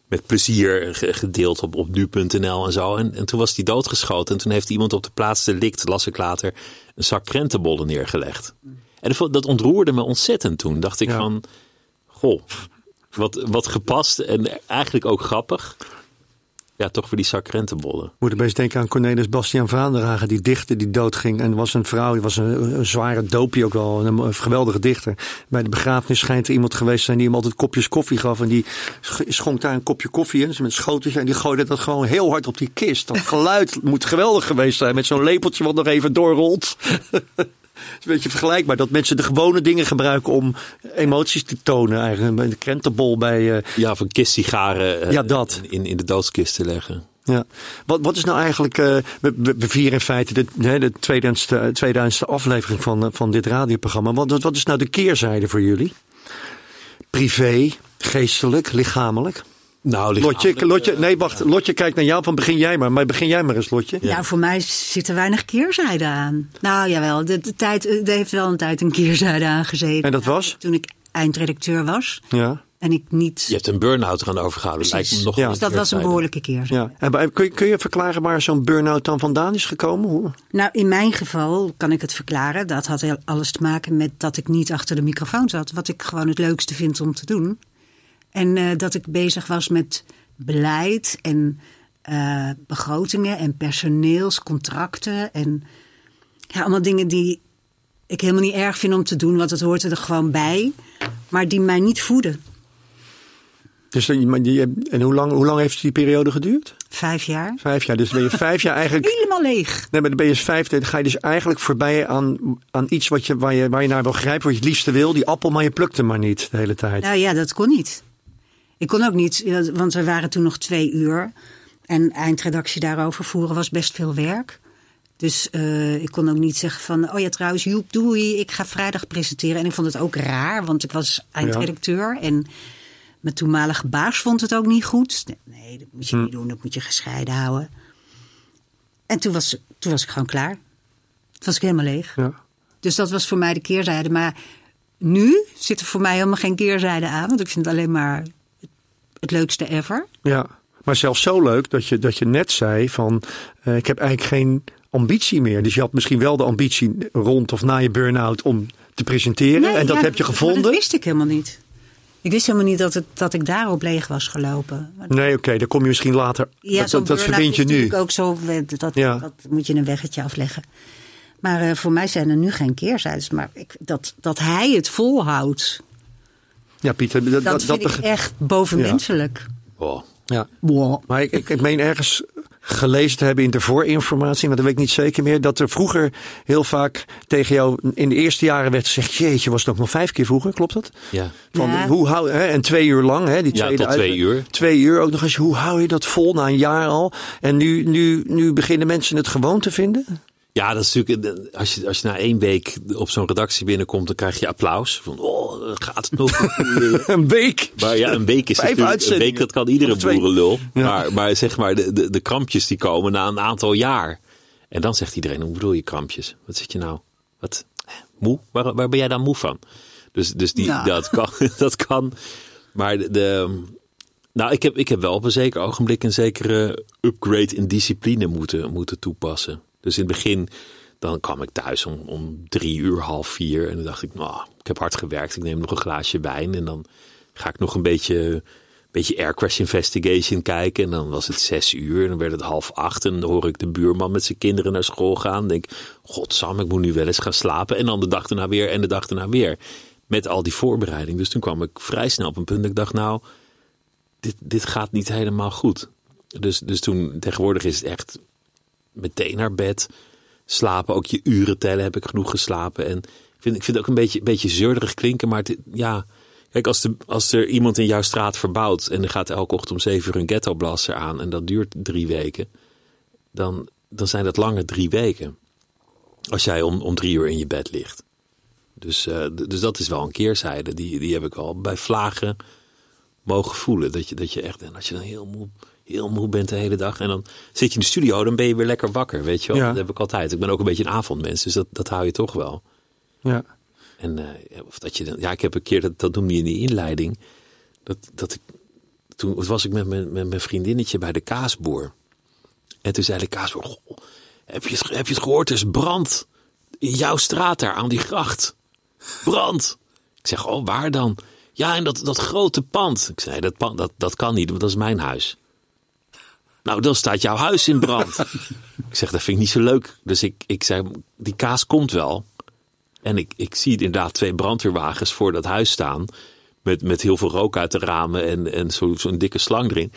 met plezier gedeeld op, op nu.nl en zo. En, en toen was hij doodgeschoten. En toen heeft iemand op de plaats delict, las ik later, een zak krentenbollen neergelegd. En dat ontroerde me ontzettend toen. Dacht ik Ja. van, goh, wat, wat gepast en eigenlijk ook grappig. Ja, toch voor die zak krentenbollen. Moet er best denken aan Cornelis Bastiaan Vaandragen, die dichter die doodging. En was een vrouw, die was een, een zware dopie ook wel, een, een geweldige dichter. Bij de begrafenis schijnt er iemand geweest te zijn die hem altijd kopjes koffie gaf. En die sch- schonk daar een kopje koffie in, dus met een schoteltje. En die gooide dat gewoon heel hard op die kist. Dat geluid moet geweldig geweest zijn, met zo'n lepeltje wat nog even doorrolt. Het is een beetje vergelijkbaar dat mensen de gewone dingen gebruiken om emoties te tonen. Eigenlijk een krentenbol bij... eh, Ja, van kistsigaren eh, Ja, dat. in, in de doodskist te leggen. Ja. Wat, wat is nou eigenlijk. eh, we, vieren in feite de, de, de 2000ste, 2000ste aflevering van, van dit radioprogramma. Wat- wat is nou de keerzijde voor jullie? Privé, geestelijk, lichamelijk? Nou, Lotje, Lotje, nee, wacht. Lotje kijkt naar jou van begin jij maar. Maar begin jij maar eens, Lotje. Nou, voor mij zit er weinig keerzijde aan. Nou, jawel, de, de tijd, er heeft wel een tijd een keerzijde aan gezeten. En dat was? Toen ik eindredacteur was Ja. en ik niet... Je hebt een burn-out eraan overgehouden. Lijkt me nog Ja. Dus dat was een behoorlijke keerzijde. ja. En kun, je, kun je verklaren waar zo'n burn-out dan vandaan is gekomen? Hoe? Nou, in mijn geval kan ik het verklaren. Dat had heel- alles te maken met dat ik niet achter de microfoon zat. Wat ik gewoon het leukste vind om te doen. En eh, dat ik bezig was met beleid en eh, begrotingen en personeelscontracten. En ja, allemaal dingen die ik helemaal niet erg vind om te doen. Want het hoort er gewoon bij. Maar die mij niet voeden. Dus, en hoe lang, hoe lang heeft die periode geduurd? Vijf jaar. Vijf jaar. Dus ben je vijf jaar eigenlijk. Helemaal leeg. Nee, maar dan ben je vijf, dan ga je dus eigenlijk voorbij aan, aan iets wat je, waar, je, waar je naar wil grijpen, wat je het liefste wil. Die appel, maar je plukt hem maar niet de hele tijd. Nou ja, dat kon niet. Ik kon ook niet, ja, want we waren toen nog twee uur. En eindredactie daarover voeren was best veel werk. Dus eh, ik kon ook niet zeggen van, oh ja trouwens, Joep, doei, ik ga vrijdag presenteren. En ik vond het ook raar, want ik was eindredacteur. En mijn toenmalige baas vond het ook niet goed. Nee, dat moet je niet doen, dat moet je gescheiden houden. En toen was, toen was ik gewoon klaar. Toen was ik helemaal leeg. Ja. Dus dat was voor mij de keerzijde. Maar nu zit er voor mij helemaal geen keerzijde aan. Want ik vind het alleen maar het leukste ever. ja. Maar zelfs zo leuk dat je, dat je net zei van, eh, ik heb eigenlijk geen ambitie meer. Dus je had misschien wel de ambitie rond of na je burn-out om te presenteren. en dat ja, heb je gevonden. Dat wist ik helemaal niet. Ik wist helemaal niet dat, het, dat ik daarop leeg was gelopen. Nee, oké, daar kom je misschien later. Ja, dat dat, verbind je nu. ook zo, dat, Ja. dat moet je een weggetje afleggen. Maar eh, voor mij zijn er nu geen keerzijdes. Maar ik, dat, dat hij het volhoudt, Ja, Pieter, dat, dat, dat, vind dat ik echt bovenmenselijk. Oh. ja. Wow. Maar ik, ik, ik meen ergens gelezen te hebben in de voorinformatie, maar dat weet ik niet zeker meer, dat er vroeger heel vaak tegen jou in de eerste jaren werd gezegd, jeetje, was het ook nog vijf keer vroeger, klopt dat? Ja. Van, Ja. hoe hou, hè, en twee uur lang, hè, die Ja, tweede tot twee uit- uur. Twee uur ook nog eens. Hoe hou je dat vol na een jaar al? En nu, nu, nu beginnen mensen het gewoon te vinden? Ja, dat is natuurlijk. eh, Als je, als je na één week op zo'n redactie binnenkomt, dan krijg je applaus. Van, oh, gaat het nog? Een week. Maar ja, een week is Vijf natuurlijk, een week dat kan iedere boerenlul. Ja. Maar, maar zeg maar, de, de, de krampjes die komen na een aantal jaar. En dan zegt iedereen, hoe bedoel je krampjes? Wat zit je nou? Wat? Moe? Waar, waar ben jij dan moe van? Dus, dus die, Nou. dat, kan, dat kan. Maar de, de- nou, ik heb, ik heb wel op een zeker ogenblik een zekere upgrade in discipline moeten, moeten toepassen. Dus in het begin, dan kwam ik thuis om, om drie uur, half vier. En dan dacht ik, nou, ik heb hard gewerkt. Ik neem nog een glaasje wijn. En dan ga ik nog een beetje, beetje Air Crash Investigation kijken. En dan was het zes uur. En dan werd het half acht. En dan hoor ik de buurman met zijn kinderen naar school gaan. En denk, godsam, ik moet nu wel eens gaan slapen. En dan de dag erna weer en de dag erna weer. Met al die voorbereiding. Dus toen kwam ik vrij snel op een punt dat ik dacht, nou, dit, dit gaat niet helemaal goed. Dus, dus toen, tegenwoordig is het echt meteen naar bed. Slapen, ook je uren tellen, heb ik genoeg geslapen. En ik vind, ik vind het ook een beetje, beetje zeurderig klinken, maar ja... Kijk, als, de, als er iemand in jouw straat verbouwt en er gaat elke ochtend om zeven uur een ghettoblaster aan en dat duurt drie weken, dan, dan zijn dat lange drie weken. Als jij om, om drie uur in je bed ligt. Dus, eh, dus dat is wel een keerzijde. Die, die heb ik al bij vlagen mogen voelen. Dat je, dat je echt, en als je dan heel moe, heel moe bent de hele dag. En dan zit je in de studio, dan ben je weer lekker wakker. Weet je wel? Ja. Dat heb ik altijd. Ik ben ook een beetje een avondmens, dus dat, dat hou je toch wel. Ja. En eh, of dat je dan, ja, ik heb een keer, dat, dat noemde je in die inleiding. Dat, dat ik, toen was ik met mijn, met mijn vriendinnetje bij de kaasboer. En toen zei de kaasboer, "Goh, heb, je het, heb je het gehoord? Er is brand in jouw straat daar aan die gracht. Brand. Ik zeg, oh, waar dan? Ja, in dat, dat grote pand. Ik zei, dat, pand, dat, dat kan niet, want dat is mijn huis. Nou, dan staat jouw huis in brand. ik zeg, dat vind ik niet zo leuk. Dus ik, ik zei, die kaas komt wel. En ik, ik zie inderdaad twee brandweerwagens voor dat huis staan. Met, met heel veel rook uit de ramen en, en zo- zo'n dikke slang erin.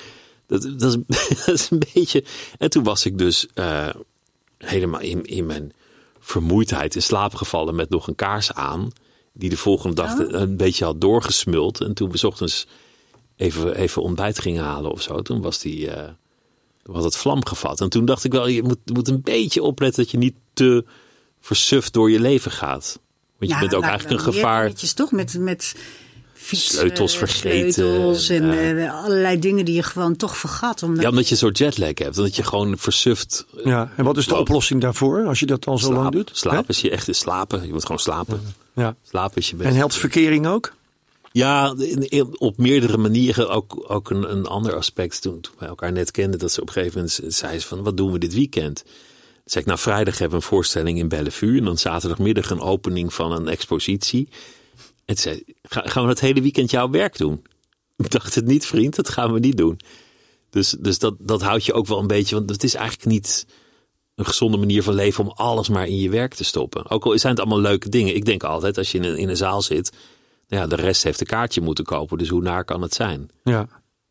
Dat, dat, is, dat is een beetje. En toen was ik dus eh, helemaal in, in mijn vermoeidheid in slaap gevallen met nog een kaars aan. Die de volgende dag een beetje had doorgesmuld. En toen we 's ochtends even, even ontbijt gingen halen of zo. Toen was die. eh, had het vlam gevat. En toen dacht ik wel, je moet, moet een beetje opletten dat je niet te versuft door je leven gaat. Want je bent ook eigenlijk een gevaar. Netjes toch met, met fietsen, Sleutels vergeten sleutels en en, eh, allerlei dingen die je gewoon toch vergat. Omdat Ja, omdat je zo'n jetlag hebt. Omdat je gewoon versuft. eh, ja. En wat is de oplossing daarvoor als je dat al zo lang doet? Slapen is je echt slapen. Je moet gewoon slapen. Ja. Slapen is je best. En helpt verkering ook? Ja, op meerdere manieren. Ook, ook een, een ander aspect. Toen, wij elkaar net kenden, dat ze op een gegeven moment zei ze van, wat doen we dit weekend? Zei ik, nou vrijdag hebben we een voorstelling in Bellevue. En dan zaterdagmiddag een opening van een expositie. En zei Ga, gaan we het hele weekend jouw werk doen? Ik dacht het niet, vriend, dat gaan we niet doen. Dus, dus dat, dat houdt je ook wel een beetje, want het is eigenlijk niet een gezonde manier van leven om alles maar in je werk te stoppen. Ook al zijn het allemaal leuke dingen. Ik denk altijd, als je in een, in een zaal zit, ja, de rest heeft een kaartje moeten kopen. Dus hoe naar kan het zijn? Ja.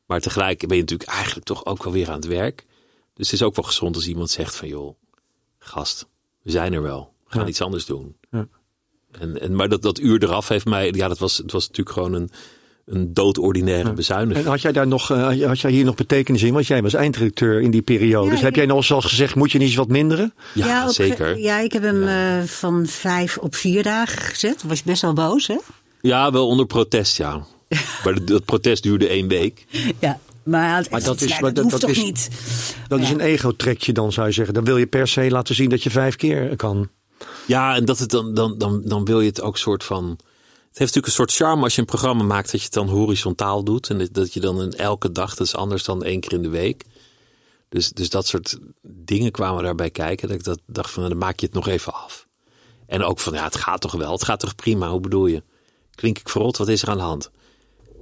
Maar tegelijk ben je natuurlijk eigenlijk toch ook wel weer aan het werk. Dus het is ook wel gezond als iemand zegt van joh, gast, we zijn er wel. We gaan Ja. iets anders doen. Ja. En, en, maar dat, dat uur eraf heeft mij, ja, dat was, het was natuurlijk gewoon een, een doodordinaire bezuiniging. En had jij daar nog, eh, had jij hier nog betekenis in? Want jij was eindredacteur in die periode. Ja, dus heb jij nog eens gezegd, moet je niet eens wat minderen? Ja, op- zeker. Ja, ik heb hem eh, van vijf op vier dagen gezet. Was je best wel boos, hè? Ja, wel onder protest, ja. maar dat, protest duurde één week. Ja. Maar, het, Maar dat is- dat, dat- hoeft dat toch is- niet? Dat is een ego-trekje dan, zou je zeggen. Dan wil je per se laten zien dat je vijf keer kan. Ja, en dat het dan, dan, dan, dan wil je het ook soort van. Het heeft natuurlijk een soort charme als je een programma maakt dat je het dan horizontaal doet. En dat- je dan een, elke dag, dat is anders dan één keer in de week. Dus, dus dat soort dingen kwamen daarbij kijken. Dat ik dat dacht van, nou, dan maak je het nog even af. En ook van, ja, het gaat toch wel. Het gaat toch prima, hoe bedoel je? Klink ik verrot, wat is er aan de hand?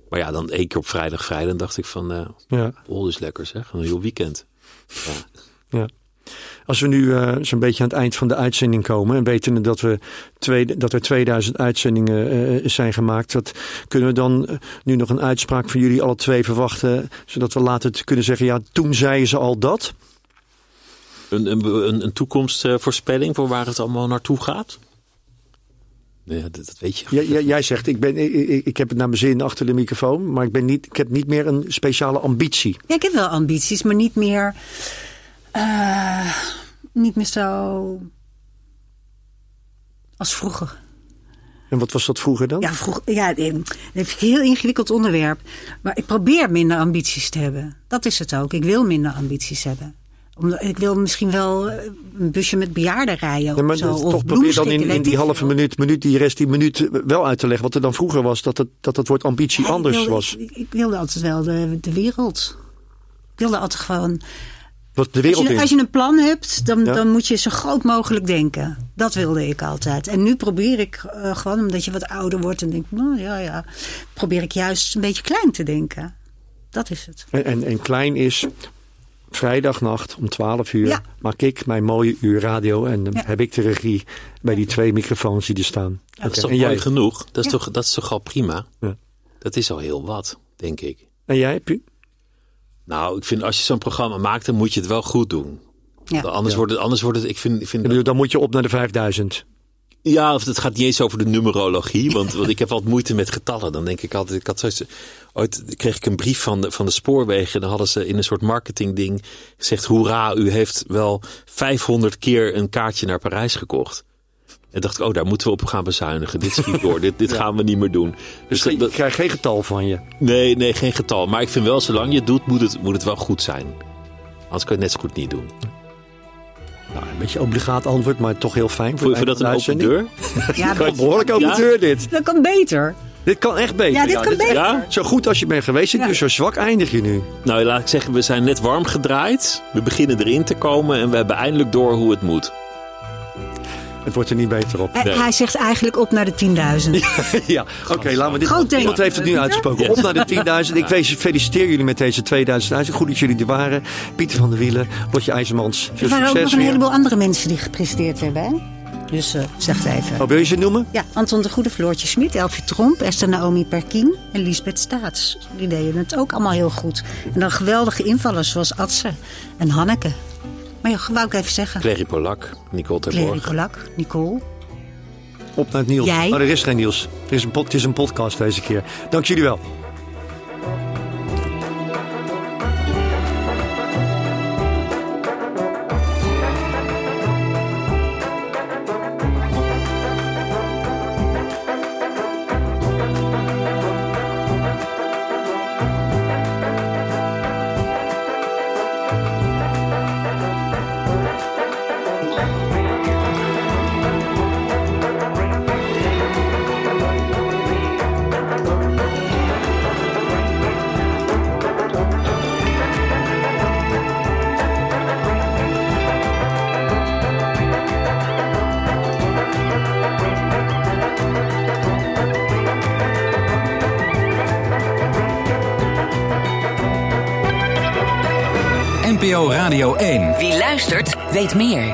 Maar ja, dan één keer op vrijdag, vrijdag dacht ik van, eh Ja, oh, is lekker zeg. Een heel weekend. Ja. ja. Als we nu eh, zo'n beetje aan het eind van de uitzending komen en weten dat, we twee, dat er 2000 uitzendingen eh, zijn gemaakt, dat, kunnen we dan nu nog een uitspraak van jullie alle twee verwachten, zodat we later kunnen zeggen, ja, toen zeiden ze al dat. Een, een, een toekomstvoorspelling voor waar het allemaal naartoe gaat? Nee, dat, dat weet je. Jij, zegt, ik, ben, ik, ik- heb het naar mijn zin achter de microfoon, maar ik, ben niet, ik heb niet meer een speciale ambitie. Ja, ik heb wel ambities, maar niet meer. eh, niet meer zo. als vroeger. En wat was dat vroeger dan? Ja, vroeg, ja, dat vind ik een heel ingewikkeld onderwerp. Maar ik probeer minder ambities te hebben. Dat is het ook. Ik wil minder ambities hebben. Omdat, ik wil misschien wel eh, een busje met bejaarden rijden. Ja, maar of zo, dat- of toch probeer dan in, die halve minuut, minuut, die rest die minuut eh, wel uit te leggen wat er dan vroeger was, dat het, dat het woord ambitie Ja, ik anders wilde- was. Ik, ik wilde altijd wel de, de wereld. Ik wilde altijd gewoon. Wat de Als wereld je, in. als je een plan hebt, dan, Ja. dan moet je zo groot mogelijk denken. Dat wilde ik altijd. En nu probeer ik eh, gewoon, omdat je wat ouder wordt en denkt, nou ja, ja, probeer ik juist een beetje klein te denken. Dat is het. En, en, en klein is vrijdagnacht om 12 uur Ja. maak ik mijn mooie uur radio en dan Ja. heb ik de regie bij die twee microfoons die er staan. Dat is toch en, mooi jij, genoeg? Dat is, Ja. toch, dat is toch al prima? Ja. Dat is al heel wat, denk ik. en jij, Pu? Nou, ik vind als je zo'n programma maakt, dan moet je het wel goed doen. Ja. Anders, wordt het, anders wordt het, ik vind, ik vind Ik bedoel, dan moet je op naar de 5000. Ja, of het gaat niet eens over de numerologie. Want, want ik heb altijd moeite met getallen. Dan denk ik altijd, ik had zoiets, ooit kreeg ik een brief van de, van de spoorwegen. En dan hadden ze in een soort marketingding gezegd: Hoera, u heeft wel 500 keer een kaartje naar Parijs gekocht. En dacht ik, oh, daar moeten we op gaan bezuinigen. Dit schiet door. dit dit gaan we niet meer doen. Dus Dus ik dat- krijg geen getal van je. nee, nee, geen getal. Maar ik vind wel, zolang je het doet, moet het, moet het wel goed zijn. Anders kan je het net zo goed niet doen. Nou, een beetje obligaat antwoord, maar toch heel fijn. Vond je dat een open deur? Ja, Een behoorlijk open Ja? deur dit. dat kan beter. Dit kan echt beter. Ja, dit kan beter. Ja? Zo goed als je bent geweest, Ja. dus zo zwak eindig je nu. Nou, laat ik zeggen, we zijn net warm gedraaid. We beginnen erin te komen en we hebben eindelijk door hoe het moet. Het wordt er niet beter op. Eh, Nee. Hij zegt eigenlijk op naar de 10.000. Ja, oké, laten we dit. Groot thema. Iemand heeft het nu uitgesproken. Op naar de 10.000. Ik feliciteer- feliciteer jullie met deze 2000 uitzending. Goed dat jullie er waren. Pieter van der Wielen, Lotje IJzermans. Veel Er waren ook nog succes een weer. heleboel andere mensen die gepresenteerd hebben. Hè? Dus eh zeg het even. Oh, wil je ze noemen? Ja, Anton de Goede, Floortje Smit, Elfie Tromp, Esther Naomi Perkien en Lisbeth Staats. Die deden het ook allemaal heel goed. En dan geweldige invallers zoals Atse en Hanneke. Maar ja, wou ik even zeggen. Clary Polak, Nicole Clary Terborg. Polak, Nicole. Op naar het Niels. Jij? Maar er is geen Niels. Het is, een het is een podcast deze keer. Dank jullie wel. Weet meer.